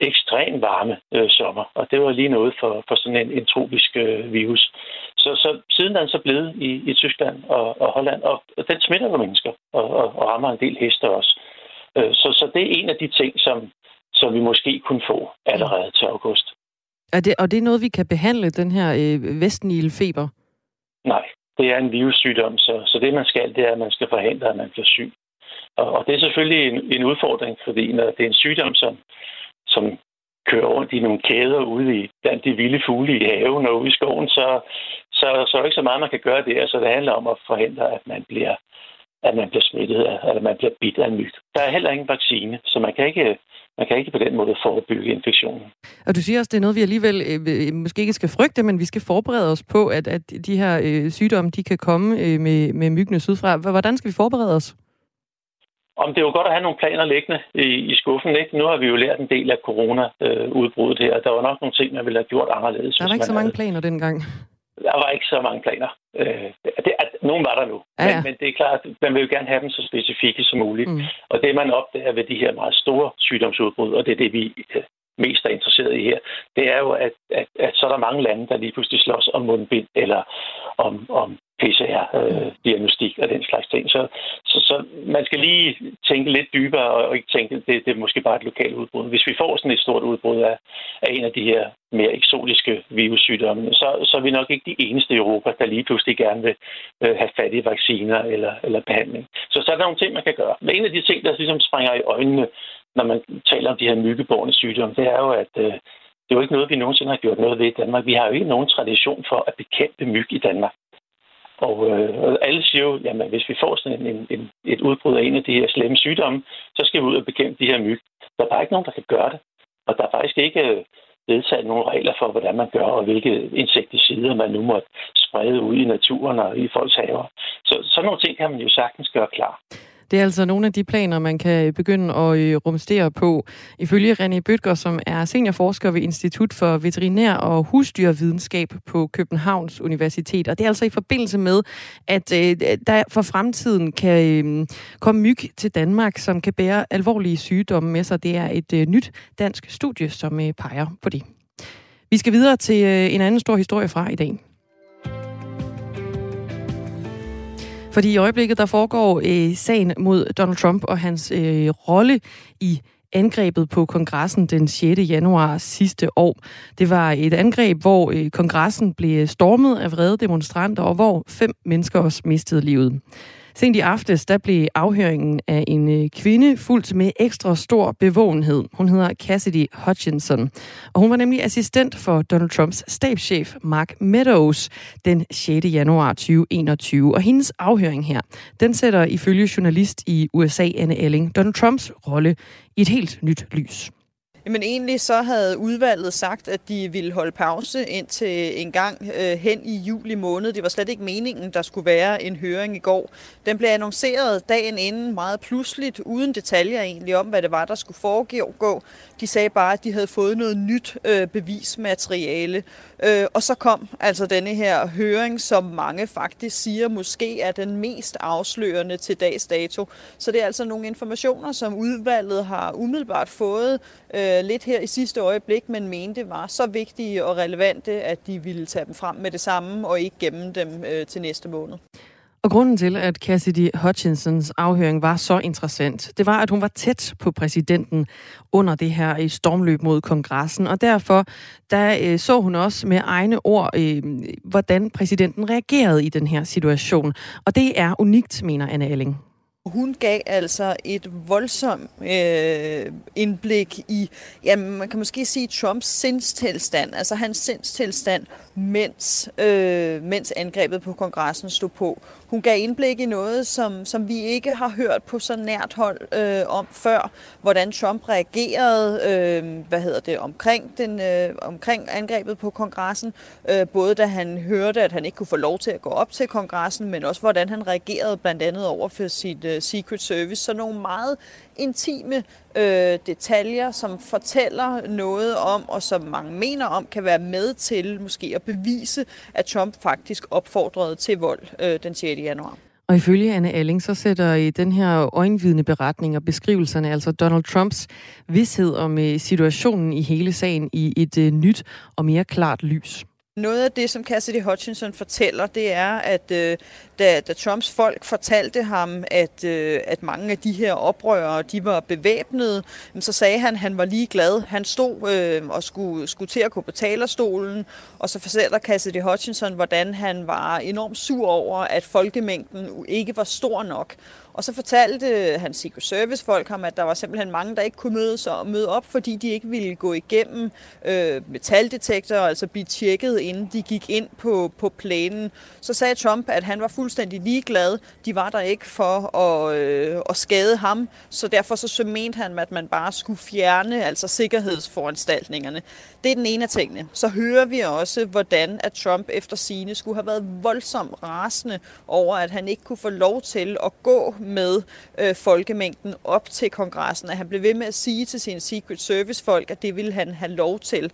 ekstrem varme øh, sommer, og det var lige noget for, for sådan en, en tropisk øh, virus. Så, så siden den så blevet i, i Tyskland og, og Holland, og, og den smitter jo mennesker og, og, og rammer en del heste også. Øh, så, så det er en af de ting, som, som vi måske kunne få allerede til august. Er det, og det er noget, vi kan behandle, den her øh, vestnilfeber? Nej, det er en virussygdom, så, så det man skal, det er, at man skal forhindre, at man bliver syg. Og, og det er selvfølgelig en, en udfordring, fordi når det er en sygdom, som, som kører rundt i nogle kæder ude i blandt de vilde fugle i haven og ude i skoven, så, så, så er der ikke så meget, man kan gøre der. Så det handler om at forhindre, at man bliver, at man bliver smittet, eller man bliver bidt af en myg. Der er heller ingen vaccine, så man kan ikke, man kan ikke på den måde forebygge infektionen. Og du siger også, det er noget, vi alligevel øh, øh måske ikke skal frygte, men vi skal forberede os på, at, at de her øh, sygdomme, de kan komme øh, med, med myggene sydfra. Hvordan skal vi forberede os? Om det er jo godt at have nogle planer liggende i, i skuffen. Ikke? Nu har vi jo lært en del af corona-udbruddet her. Der var nok nogle ting, man ville have gjort anderledes. Der var ikke så mange havde... planer dengang. Der var ikke så mange planer. Øh, det, at, nogen var der nu. Ja, ja. Men, men det er klart, at man vil jo gerne have dem så specifikke som muligt. Mm. Og det, man opdager ved de her meget store sygdomsudbrud, og det er det, vi øh, mest er interesseret i her, det er jo, at, at, at så er der mange lande, der lige pludselig slås om mundbind eller om, om PCR-diagnostik øh, og den slags ting. Så, så, så man skal lige tænke lidt dybere og ikke tænke, at det, det er måske bare et lokalt udbrud. Hvis vi får sådan et stort udbrud af, af en af de her mere eksotiske virussygdomme, så, så er vi nok ikke de eneste i Europa, der lige pludselig gerne vil øh, have fat i vacciner eller, eller behandling. Så så er der nogle ting, man kan gøre. Men en af de ting, der ligesom springer i øjnene, når man taler om de her myggebårne sygdomme, det er jo, at øh, det er jo ikke noget, vi nogensinde har gjort noget ved i Danmark. Vi har jo ikke nogen tradition for at bekæmpe myg i Danmark. Og, øh, alle siger jo, at hvis vi får sådan en, en, et udbrud af en af de her slemme sygdomme, så skal vi ud og bekæmpe de her myg. Der er bare ikke nogen, der kan gøre det. Og der er faktisk ikke øh, vedtaget nogle regler for, hvordan man gør, og hvilke insekticider man nu må sprede ud i naturen og i folks haver. Så sådan nogle ting kan man jo sagtens gøre klar. Det er altså nogle af de planer, man kan øh, begynde at øh, rumstere på. Ifølge René Bøtger, som er seniorforsker ved Institut for Veterinær og Husdyrvidenskab på Københavns Universitet. Og det er altså i forbindelse med, at øh, der for fremtiden kan øh, komme myg til Danmark, som kan bære alvorlige sygdomme med sig. Det er et øh, nyt dansk studie, som peger på det. Vi skal videre til en anden stor historie fra i dag. Fordi i øjeblikket, der foregår øh, sagen mod Donald Trump og hans øh, rolle i angrebet på kongressen den 6. januar sidste år. Det var et angreb, hvor øh, kongressen blev stormet af vrede demonstranter, og hvor fem mennesker også mistede livet. Sent i aftes, der blev afhøringen af en øh, kvinde fuldt med ekstra stor bevågenhed. Hun hedder Cassidy Hutchinson, og hun var nemlig assistent for Donald Trumps stabschef Mark Meadows den 6. januar 2021. Og hendes afhøring her, den sætter ifølge journalist i USA, Anne Elling, Donald Trumps rolle i et helt nyt lys. Jamen egentlig så havde udvalget sagt, at de ville holde pause indtil en gang øh, hen i juli måned. Det var slet ikke meningen, der skulle være en høring i går. Den blev annonceret dagen inden meget pludseligt, uden detaljer egentlig om, hvad det var, der skulle foregå. De sagde bare, at de havde fået noget nyt øh, bevismateriale. Øh, og så kom altså denne her høring, som mange faktisk siger måske er den mest afslørende til dags dato. Så det er altså nogle informationer, som udvalget har umiddelbart fået øh, lidt her i sidste øjeblik, men mente var så vigtige og relevante, at de ville tage dem frem med det samme og ikke gemme dem øh, til næste måned. Og grunden til, at Cassidy Hutchinsons afhøring var så interessant, det var, at hun var tæt på præsidenten under det her øh, stormløb mod kongressen, og derfor der øh, så hun også med egne ord, øh, hvordan præsidenten reagerede i den her situation. Og det er unikt, mener Anne Elling. Hun gav altså et voldsomt øh, indblik i, jamen man kan måske sige Trumps sindstilstand, altså hans sindstilstand, mens, øh, mens angrebet på kongressen stod på. Hun gav indblik i noget, som, som vi ikke har hørt på så nært hold øh, om før, hvordan Trump reagerede øh, hvad hedder det, omkring, den, øh, omkring angrebet på kongressen, øh, både da han hørte, at han ikke kunne få lov til at gå op til kongressen, men også hvordan han reagerede blandt andet over for sit øh, Secret Service. Så nogle meget intime øh, detaljer, som fortæller noget om, og som mange mener om, kan være med til måske at bevise, at Trump faktisk opfordrede til vold øh, den 6. januar. Og ifølge Anne Alling, så sætter i den her øjenvidende beretning og beskrivelserne altså Donald Trumps vidshed om øh, situationen i hele sagen i et øh, nyt og mere klart lys. Noget af det, som Cassidy Hutchinson fortæller, det er, at øh, da, da Trumps folk fortalte ham, at, øh, at mange af de her oprørere, de var bevæbnede, så sagde han, at han var lige glad. Han stod øh, og skulle, skulle til at gå på talerstolen, og så fortæller Cassidy Hutchinson, hvordan han var enormt sur over, at folkemængden ikke var stor nok. Og så fortalte hans Secret Service folk ham, at der var simpelthen mange, der ikke kunne møde, så, møde op, fordi de ikke ville gå igennem øh, metaldetektorer, altså blive tjekket, inden de gik ind på, på planen. Så sagde Trump, at han var fuldstændig ligeglad. De var der ikke for at, øh, at skade ham, så derfor så mente han, at man bare skulle fjerne altså sikkerhedsforanstaltningerne. Det er den ene af tingene. Så hører vi også, hvordan at Trump efter sine skulle have været voldsomt rasende over, at han ikke kunne få lov til at gå med øh, folkemængden op til kongressen. At han blev ved med at sige til sine Secret Service-folk, at det ville han have lov til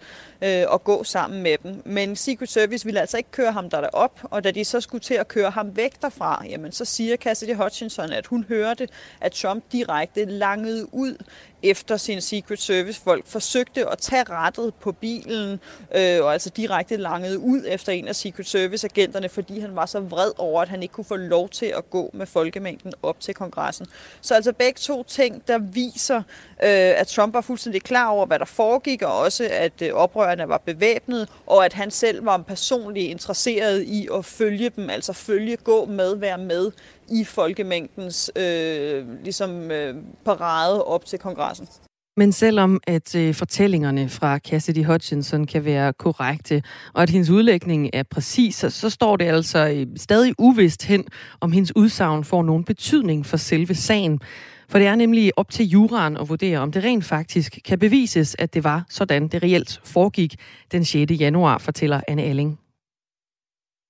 øh, at gå sammen med dem. Men Secret Service ville altså ikke køre ham der op, og da de så skulle til at køre ham væk derfra, jamen så siger Cassidy Hutchinson, at hun hørte, at Trump direkte langede ud efter sin Secret Service folk forsøgte at tage rettet på bilen, øh, og altså direkte langede ud efter en af Secret Service-agenterne, fordi han var så vred over, at han ikke kunne få lov til at gå med folkemængden op til kongressen. Så altså begge to ting, der viser, øh, at Trump var fuldstændig klar over, hvad der foregik, og også at øh, oprørerne var bevæbnet, og at han selv var personligt interesseret i at følge dem, altså følge, gå med, være med i folkemængdens øh, ligesom, øh, parade op til kongressen. Men selvom at øh, fortællingerne fra Cassidy Hutchinson kan være korrekte, og at hendes udlægning er præcis, så, så står det altså øh, stadig uvist hen, om hendes udsagn får nogen betydning for selve sagen. For det er nemlig op til juraen at vurdere, om det rent faktisk kan bevises, at det var sådan, det reelt foregik den 6. januar, fortæller Anne Alling.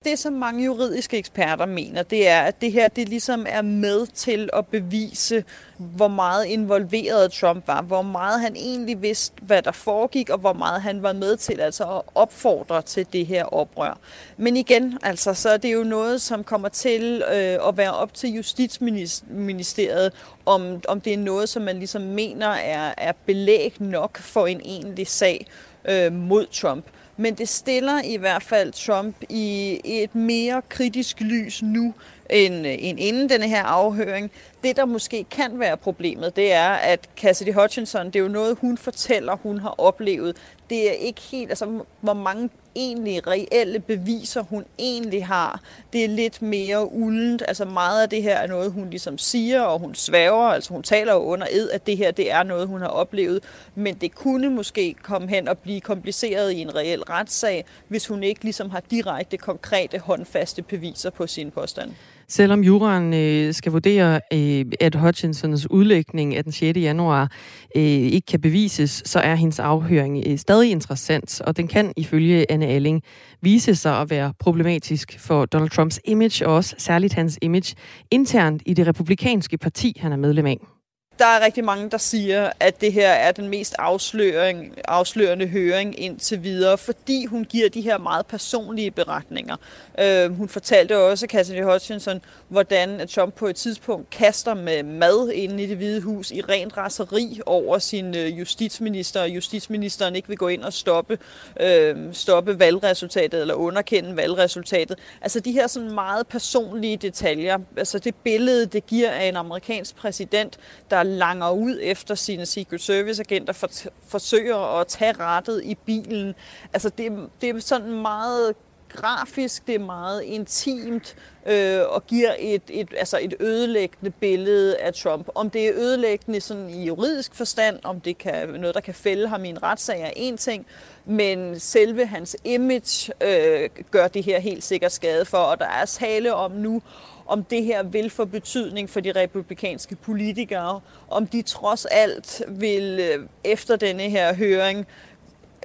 Det, som mange juridiske eksperter mener, det er, at det her det ligesom er med til at bevise, hvor meget involveret Trump var, hvor meget han egentlig vidste, hvad der foregik, og hvor meget han var med til altså at opfordre til det her oprør. Men igen, altså, så er det jo noget, som kommer til øh, at være op til Justitsministeriet, om, om det er noget, som man ligesom mener er, er belæg nok for en egentlig sag øh, mod Trump. Men det stiller i hvert fald Trump i et mere kritisk lys nu, end, end inden denne her afhøring. Det, der måske kan være problemet, det er, at Cassidy Hutchinson, det er jo noget, hun fortæller, hun har oplevet. Det er ikke helt, altså hvor mange egentlig reelle beviser, hun egentlig har. Det er lidt mere uldent. Altså meget af det her er noget, hun ligesom siger, og hun svæver. Altså hun taler jo under ed, at det her det er noget, hun har oplevet. Men det kunne måske komme hen og blive kompliceret i en reel retssag, hvis hun ikke ligesom har direkte, konkrete, håndfaste beviser på sin påstand. Selvom juraen øh, skal vurdere, øh, at Hutchinsons udlægning af den 6. januar øh, ikke kan bevises, så er hendes afhøring øh, stadig interessant, og den kan ifølge Anne Alling vise sig at være problematisk for Donald Trumps image, og også særligt hans image internt i det republikanske parti, han er medlem af der er rigtig mange, der siger, at det her er den mest afsløring, afslørende høring indtil videre, fordi hun giver de her meget personlige beretninger. Øh, hun fortalte også, Cassidy Hutchinson, hvordan Trump på et tidspunkt kaster med mad inde i det hvide hus i rent raseri over sin øh, justitsminister, og justitsministeren ikke vil gå ind og stoppe, øh, stoppe valgresultatet eller underkende valgresultatet. Altså de her sådan meget personlige detaljer, altså det billede, det giver af en amerikansk præsident, der langer ud efter sine Secret Service-agenter, for, forsøger at tage rettet i bilen. Altså det, det er sådan meget grafisk, det er meget intimt øh, og giver et, et, altså et ødelæggende billede af Trump. Om det er ødelæggende sådan i juridisk forstand, om det kan noget, der kan fælde ham i en retssag, er en ting, men selve hans image øh, gør det her helt sikkert skade for, og der er tale om nu, om det her vil få betydning for de republikanske politikere, om de trods alt vil øh, efter denne her høring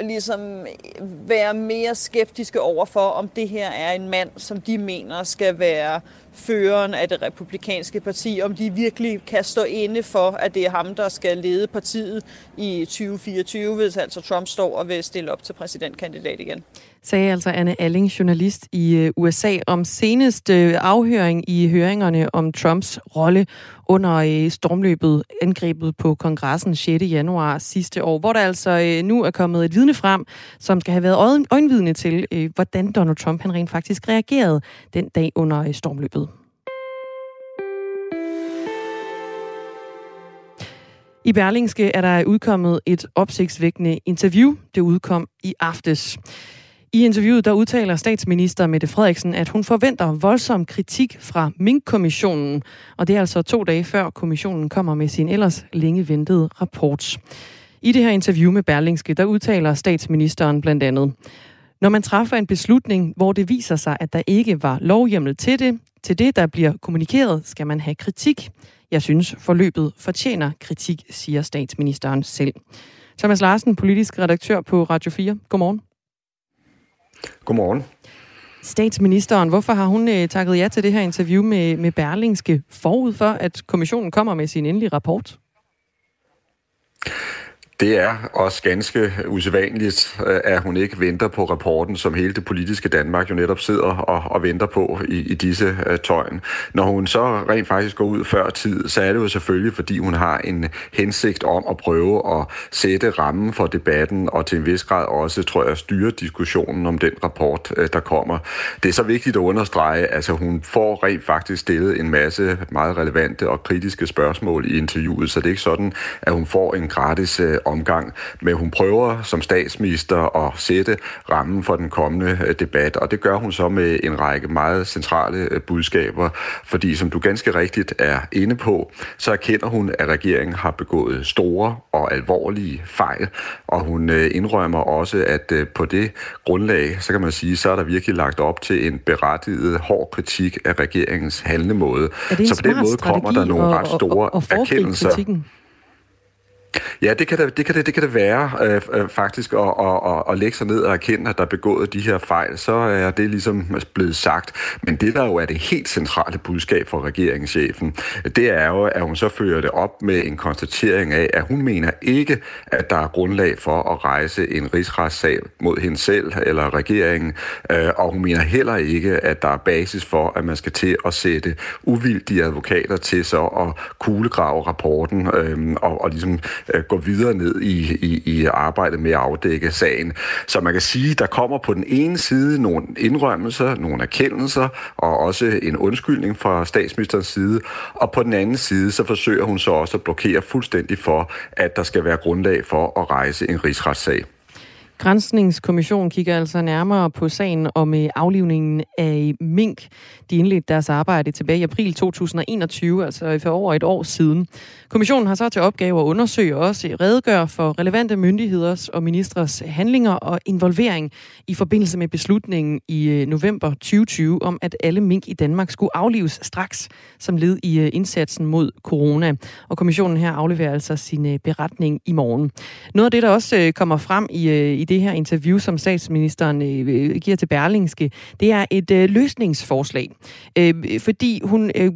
ligesom være mere skeptiske over for, om det her er en mand, som de mener skal være føreren af det republikanske parti, om de virkelig kan stå inde for, at det er ham, der skal lede partiet i 2024, hvis altså Trump står og vil stille op til præsidentkandidat igen. Sagde altså Anne Alling, journalist i øh, USA, om seneste øh, afhøring i høringerne om Trumps rolle under øh, stormløbet, angrebet på kongressen 6. januar sidste år, hvor der altså nu er kommet et vidne frem, som skal have været øjenvidne til, hvordan Donald Trump han rent faktisk reagerede den dag under stormløbet. I Berlingske er der udkommet et opsigtsvækkende interview. Det udkom i aftes. I interviewet der udtaler statsminister Mette Frederiksen, at hun forventer voldsom kritik fra Mink-kommissionen, og det er altså to dage før kommissionen kommer med sin ellers længe ventede rapport. I det her interview med Berlingske, der udtaler statsministeren blandt andet, når man træffer en beslutning, hvor det viser sig, at der ikke var lovhjemmel til det, til det, der bliver kommunikeret, skal man have kritik. Jeg synes, forløbet fortjener kritik, siger statsministeren selv. Thomas Larsen, politisk redaktør på Radio 4. Godmorgen. Godmorgen. Statsministeren, hvorfor har hun øh, takket ja til det her interview med, med Berlingske forud for, at kommissionen kommer med sin endelige rapport? Det er også ganske usædvanligt, øh, at hun ikke venter på rapporten, som hele det politiske Danmark jo netop sidder og, og venter på i, i disse øh, uh, tøjen. Når hun så rent faktisk går ud før tid, så er det jo selvfølgelig, fordi hun har en hensigt om at prøve at sætte rammen for debatten, og til en vis grad også, tror jeg, styre diskussionen om den rapport, uh, der kommer. Det er så vigtigt at understrege, at altså, hun får rent faktisk stillet en masse meget relevante og kritiske spørgsmål i interviewet, så det er ikke sådan, at hun får en gratis uh, omgang, men hun prøver som statsminister at sætte rammen for den kommende øh, debat, og det gør hun så med en række meget centrale øh, budskaber, fordi som du ganske rigtigt er inde på, så erkender hun, at regeringen har begået store og alvorlige fejl, og hun øh, indrømmer også, at på det grundlag, så kan man sige, så er der virkelig lagt op til en berettiget hård kritik af regeringens handlemåde. Så på den måde kommer der nogle ret store erkendelser. Kritikken? Ja, det kan det, det, kan det, det, kan det være øh, øh, faktisk at, at, at, at lægge sig ned og erkende, at der er begået de her fejl. Så er det ligesom blevet sagt. Men det, der jo er det helt centrale budskab fra regeringschefen, det er jo, at hun så fører det op med en konstatering af, at hun mener ikke, at der er grundlag for at rejse en rigsretssag mod hende selv eller regeringen. Øh, og hun mener heller ikke, at der er basis for, at man skal til at sætte uvildige advokater til så at kuglegrave rapporten øh, og, og ligesom øh, gå videre ned i, i, i arbejdet med at afdække sagen. Så man kan sige, der kommer på den ene side nogle indrømmelser, nogle erkendelser og også en undskyldning fra statsministerens side, og på den anden side så forsøger hun så også at blokere fuldstændig for, at der skal være grundlag for at rejse en rigsretssag. Grænsningskommissionen kigger altså nærmere på sagen om øh, aflivningen af mink. De indledte deres arbejde tilbage i april 2021, altså for over et år siden. Kommissionen har så til opgave at undersøge og også redegøre for relevante myndigheders og ministres handlinger og involvering i forbindelse med beslutningen i øh, november 2020 om, at alle mink i Danmark skulle aflives straks som led i øh, indsatsen mod corona. Og kommissionen her afleverer altså sin beretning i morgen. Noget af det, der også kommer frem i, i det her interview, som statsministeren øh, øh, giver til Berlingske, det er et øh, løsningsforslag. Øh, fordi hun øh,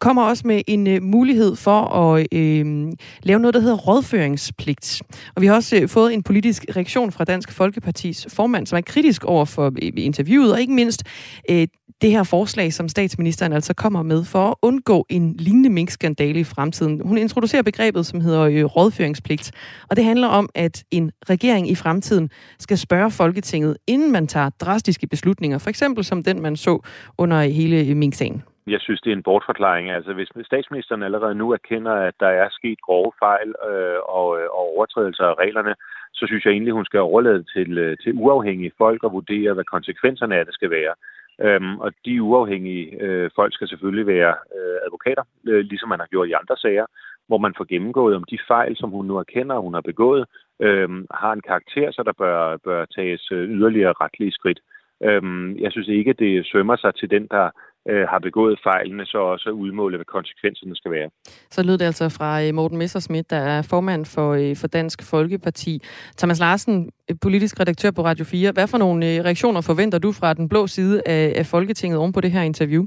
kommer også med en øh, mulighed for at øh, lave noget, der hedder rådføringspligt. Og vi har også øh, fået en politisk reaktion fra Dansk Folkepartis formand, som er kritisk over for øh, interviewet, og ikke mindst øh, det her forslag, som statsministeren altså kommer med for at undgå en lignende minkskandale i fremtiden. Hun introducerer begrebet, som hedder øh, rådføringspligt, og det handler om, at en regering i fremtiden skal spørge Folketinget, inden man tager drastiske beslutninger, for eksempel som den, man så under hele øh, minksagen. Jeg synes, det er en bortforklaring. Altså, hvis statsministeren allerede nu erkender, at der er sket grove fejl øh, og, øh, og overtrædelser af reglerne, så synes jeg egentlig, hun skal overlade til, øh, til uafhængige folk og vurdere, hvad konsekvenserne af det skal være. Øhm, og de uafhængige øh, folk skal selvfølgelig være øh, advokater, øh, ligesom man har gjort i andre sager, hvor man får gennemgået, om de fejl, som hun nu erkender, hun har begået, øh, har en karakter, så der bør, bør tages øh, yderligere retlige skridt. Øhm, jeg synes ikke, det sømmer sig til den, der øh, har begået fejlene, så også udmåle, hvad konsekvenserne skal være. Så lød det altså fra øh, Morten Messersmith, der er formand for, øh, for Dansk Folkeparti. Thomas Larsen, øh, politisk redaktør på Radio 4. Hvad for nogle reaktioner forventer du fra den blå side af, af Folketinget oven på det her interview?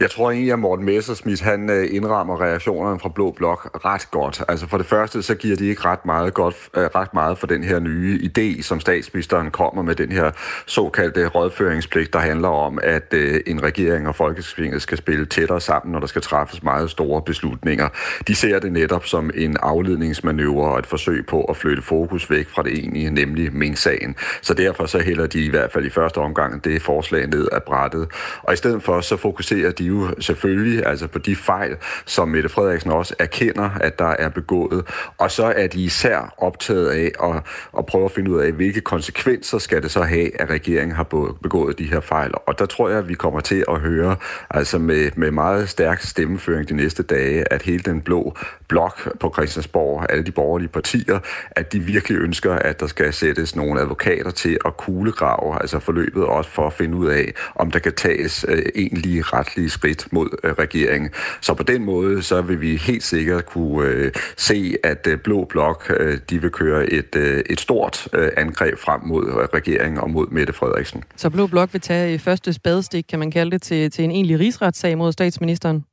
Jeg tror egentlig, at Morten Messersmith han øh, indrammer reaktionerne fra Blå Blok ret godt. Altså for det første, så giver de ikke ret meget, godt, øh, ret meget for den her nye idé, som statsministeren kommer med, den her såkaldte rådføringspligt, der handler om, at øh, en regering og Folketinget skal spille tættere sammen, når der skal træffes meget store beslutninger. De ser det netop som en afledningsmanøvre og et forsøg på at flytte fokus væk fra det egentlige, nemlig Mink-sagen. Så derfor så hælder de i hvert fald i første omgang det forslag ned af brættet. Og i stedet for så fokuserer fokuserer de jo selvfølgelig altså på de fejl, som Mette Frederiksen også erkender, at der er begået. Og så er de især optaget af at, at prøve at finde ud af, hvilke konsekvenser skal det så have, at regeringen har begået de her fejl. Og der tror jeg, at vi kommer til at høre altså med, med meget stærk stemmeføring de næste dage, at hele den blå blok på Christiansborg, alle de borgerlige partier, at de virkelig ønsker, at der skal sættes nogle advokater til at kuglegrave, altså forløbet også for at finde ud af, om der kan tages øh, egentlige retlige skridt mod øh, regeringen. Så på den måde, så vil vi helt sikkert kunne øh, se, at øh, Blå Blok, øh, de vil køre et, øh, et stort øh, angreb frem mod øh, regeringen og mod Mette Frederiksen. Så Blå Blok vil tage øh, første spadestik, kan man kalde det, til, til en egentlig rigsretssag mod statsministeren?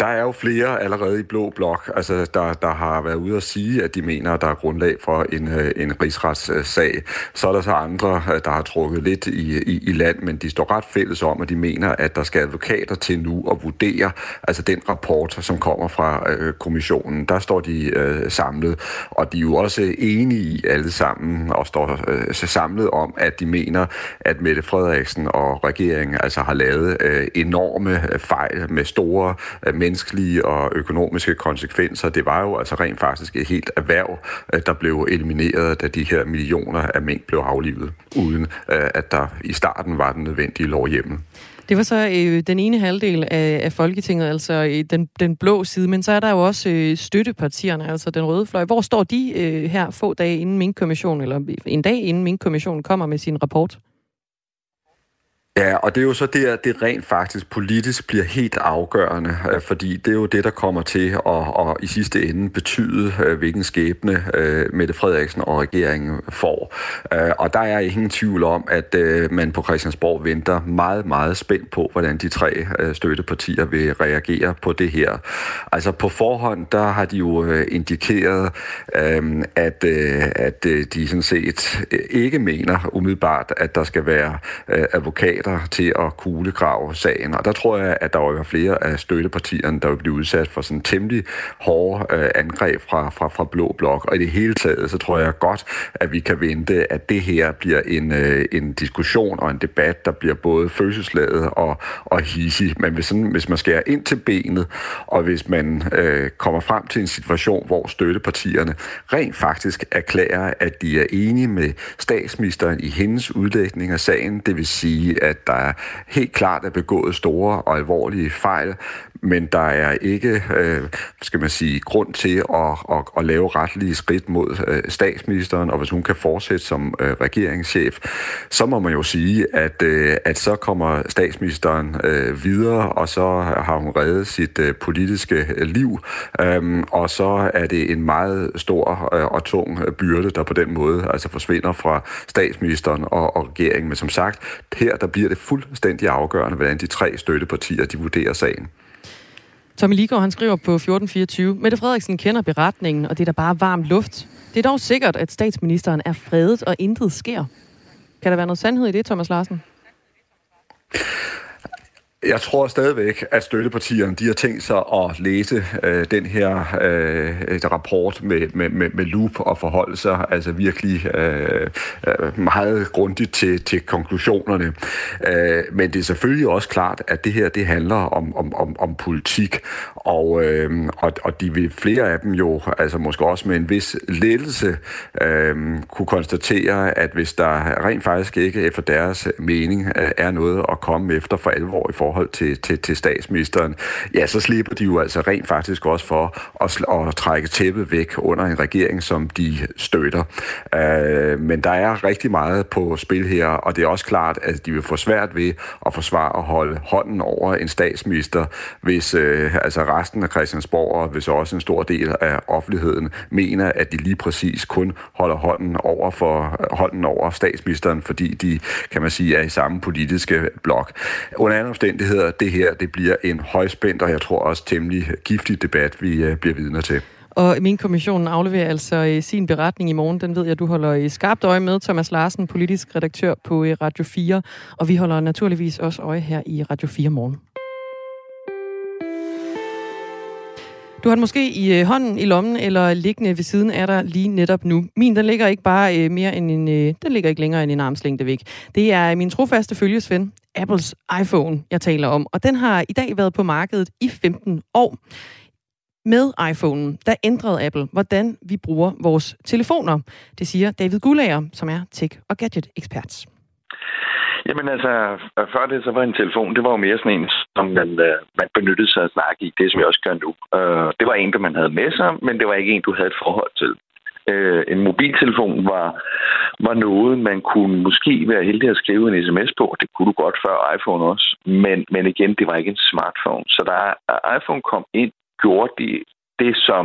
Der er jo flere allerede i Blå Blok, altså der, der har været ude at sige, at de mener, at der er grundlag for en, øh, en rigsretssag. Så er der så andre, øh, der har trukket lidt i, i, i land, men de står ret fælles om, at de mener, at der skal advokater til nu at vurdere altså den rapport, som kommer fra øh, kommissionen. Der står de øh, samlet, og de er jo også enige i alle sammen, og står øh, samlet om, at de mener, at Mette Frederiksen og regeringen altså har lavet øh, enorme øh, fejl med store øh, menneskelige og økonomiske konsekvenser. Det var jo altså rent faktisk et helt erhverv, øh, der blev elimineret, da de her millioner af mængd blev aflivet, uden øh, at der i starten var den nødvendige lovhjemmel. Det var så øh, den ene halvdel af, af Folketinget, altså øh, den, den blå side, men så er der jo også øh, støttepartierne, altså den røde fløj. Hvor står de øh, her få dage inden min kommission, eller en dag inden min kommission kommer med sin rapport? Ja, og det er jo så der, det rent faktisk politisk bliver helt afgørende, øh, fordi det er jo det, der kommer til at, at i sidste ende betyde, øh, hvilken skæbne øh, Mette Frederiksen og regeringen får. Og der er ingen tvivl om, at man på Christiansborg venter meget, meget spændt på, hvordan de tre støttepartier vil reagere på det her. Altså på forhånd, der har de jo indikeret, at, at de sådan set ikke mener umiddelbart, at der skal være advokater kræfter til at kuglegrave sagen. Og der tror jeg, at der var flere af støttepartierne, der vil blive udsat for sådan temmelig hårde øh, angreb fra, fra, fra Blå Blok. Og i det hele taget, så tror jeg godt, at vi kan vente, at det her bliver en, øh, en diskussion og en debat, der bliver både følelsesladet og, og hisig. Men hvis, sådan, hvis man skærer ind til benet, og hvis man øh, kommer frem til en situation, hvor støttepartierne rent faktisk erklærer, at de er enige med statsministeren i hendes udlægning af sagen, det vil sige, at der helt klart er begået store og alvorlige fejl, men der er ikke, øh, skal man sige, grund til at, at, at lave retlige skridt mod øh, statsministeren, og hvis hun kan fortsætte som øh, regeringschef, så må man jo sige, at, øh, at så kommer statsministeren øh, videre, og så har hun reddet sit øh, politiske øh, liv, øh, og så er det en meget stor øh, og tung byrde, der på den måde altså forsvinder fra statsministeren og, og regeringen. Men som sagt, her der bliver det fuldstændig afgørende, hvordan de tre støttepartier de vurderer sagen. Tommy Ligård, han skriver på 1424, Mette Frederiksen kender beretningen, og det er da bare varm luft. Det er dog sikkert, at statsministeren er fredet, og intet sker. Kan der være noget sandhed i det, Thomas Larsen? Jeg tror stadigvæk, at støttepartierne de har tænkt sig at læse øh, den her øh, rapport med, med, med, med loop og forholde sig altså virkelig øh, øh, meget grundigt til, til konklusionerne. Øh, men det er selvfølgelig også klart, at det her det handler om, om, om, om politik, og, øh, og, og de vil flere af dem jo, altså måske også med en vis lettelse, øh, kunne konstatere, at hvis der rent faktisk ikke efter deres mening øh, er noget at komme efter for alvor i forhold til, til, til statsministeren, ja, så slipper de jo altså rent faktisk også for at, at trække tæppet væk under en regering, som de støtter. Øh, men der er rigtig meget på spil her, og det er også klart, at de vil få svært ved at forsvare at holde hånden over en statsminister, hvis øh, altså resten af Christiansborg, og hvis også en stor del af offentligheden, mener, at de lige præcis kun holder hånden over for hånden over statsministeren, fordi de, kan man sige, er i samme politiske blok. Under andre omstændigheder, det her det bliver en højspændt, og jeg tror også temmelig giftig debat, vi øh, bliver vidner til. Og min kommission afleverer altså øh, sin beretning i morgen. Den ved jeg, du holder i skarpt øje med. Thomas Larsen, politisk redaktør på Radio 4. Og vi holder naturligvis også øje her i Radio 4 morgen. Du har den måske i øh, hånden, i lommen eller liggende ved siden af dig lige netop nu. Min, den ligger ikke bare øh, mere end en, øh, den ligger ikke længere end en armslængde væk. Det er min trofaste følgesven, Apples iPhone, jeg taler om. Og den har i dag været på markedet i 15 år. Med iPhonen, der ændrede Apple, hvordan vi bruger vores telefoner. Det siger David Gullager, som er tech- og gadget-ekspert. Jamen altså, øh, før det så var en telefon, det var jo mere sådan en, som man, øh, man benyttede sig at snakke i. Det, som jeg også gør nu. Uh, det var en, der man havde med sig, men det var ikke en, du havde et forhold til. Uh, en mobiltelefon var, var noget, man kunne måske være heldig at skrive en sms på. Det kunne du godt før iPhone også. Men, men igen, det var ikke en smartphone. Så da iPhone kom ind, gjorde de det, som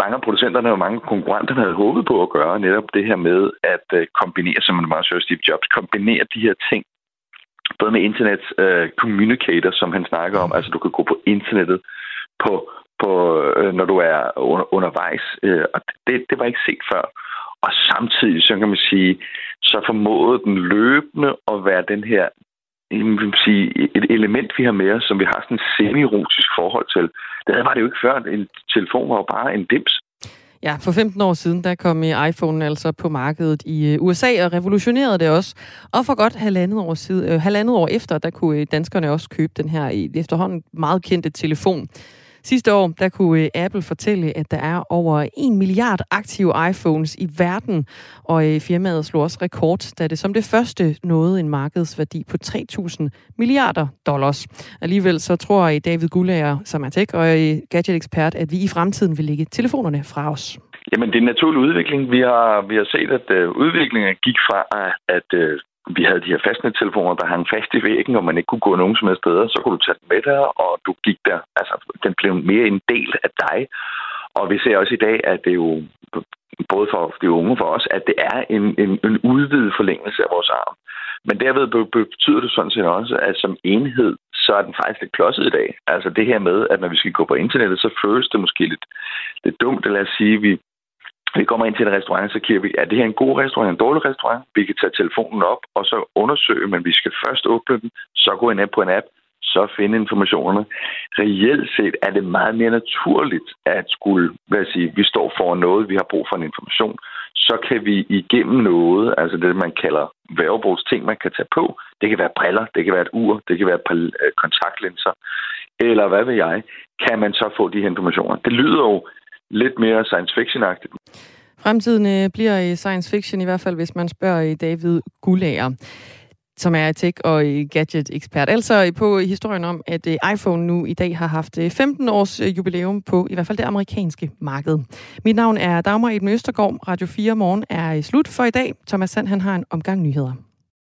mange af producenterne og mange konkurrenterne havde håbet på at gøre, netop det her med at øh, kombinere, som man meget søger Steve Jobs, kombinere de her ting, både med internet øh, uh, communicator, som han snakker om, altså du kan gå på internettet på, på øh, når du er under, undervejs, uh, og det, det var ikke set før. Og samtidig, så kan man sige, så formåede den løbende at være den her vil sige, et element, vi har med os, som vi har sådan en semi-erotisk forhold til. Der var det jo ikke før. En telefon var jo bare en dims. Ja, for 15 år siden, der kom øh, iPhone altså på markedet i øh, USA og revolutionerede det også. Og for godt halvandet år, siden, øh, halvandet år efter, der kunne danskerne også købe den her efterhånden meget kendte telefon. Sidste år, der kunne øh, Apple fortælle, at der er over 1 milliard aktive iPhones i verden, og øh, firmaet slog også rekord, da det som det første nåede en markedsværdi på 3.000 milliarder dollars. Alligevel så tror I David Gullager, som er tech og gadget-ekspert, at vi i fremtiden vil lægge telefonerne fra os. Jamen, det er en naturlig udvikling. Vi har, vi har set, at øh, udviklingen gik fra, at øh, vi havde de her fastnettelefoner, der hang fast i væggen, og man ikke kunne gå nogen som helst steder. Så kunne du tage den med der, og du gik der. Altså, den blev mere en del af dig. Og vi ser også i dag, at det er jo både for de unge for os, at det er en, en, en udvidet forlængelse af vores arm. Men derved betyder det sådan set også, at som enhed, så er den faktisk lidt klodset i dag. Altså det her med, at når vi skal gå på internettet, så føles det måske lidt, lidt dumt. Lad os sige, at vi vi kommer ind til en restaurant, så kigger vi, er det her en god restaurant, en dårlig restaurant? Vi kan tage telefonen op og så undersøge, men vi skal først åbne den, så gå ind på en app, så finde informationerne. Reelt set er det meget mere naturligt at skulle, hvad sige, vi står for noget, vi har brug for en information, så kan vi igennem noget, altså det, man kalder værebrugs ting, man kan tage på. Det kan være briller, det kan være et ur, det kan være et par øh, kontaktlinser, eller hvad ved jeg, kan man så få de her informationer. Det lyder jo lidt mere science fiction-agtigt. Fremtiden øh, bliver bliver science fiction, i hvert fald hvis man spørger øh, David Gullager som er tech- og øh, gadget-ekspert. Altså på historien om, at iPhone nu i dag har haft 15 års jubilæum på i hvert fald det amerikanske marked. Mit navn er Dagmar Eben Østergaard. Radio 4 Morgen er slut for i dag. Thomas Sand han har en omgang nyheder.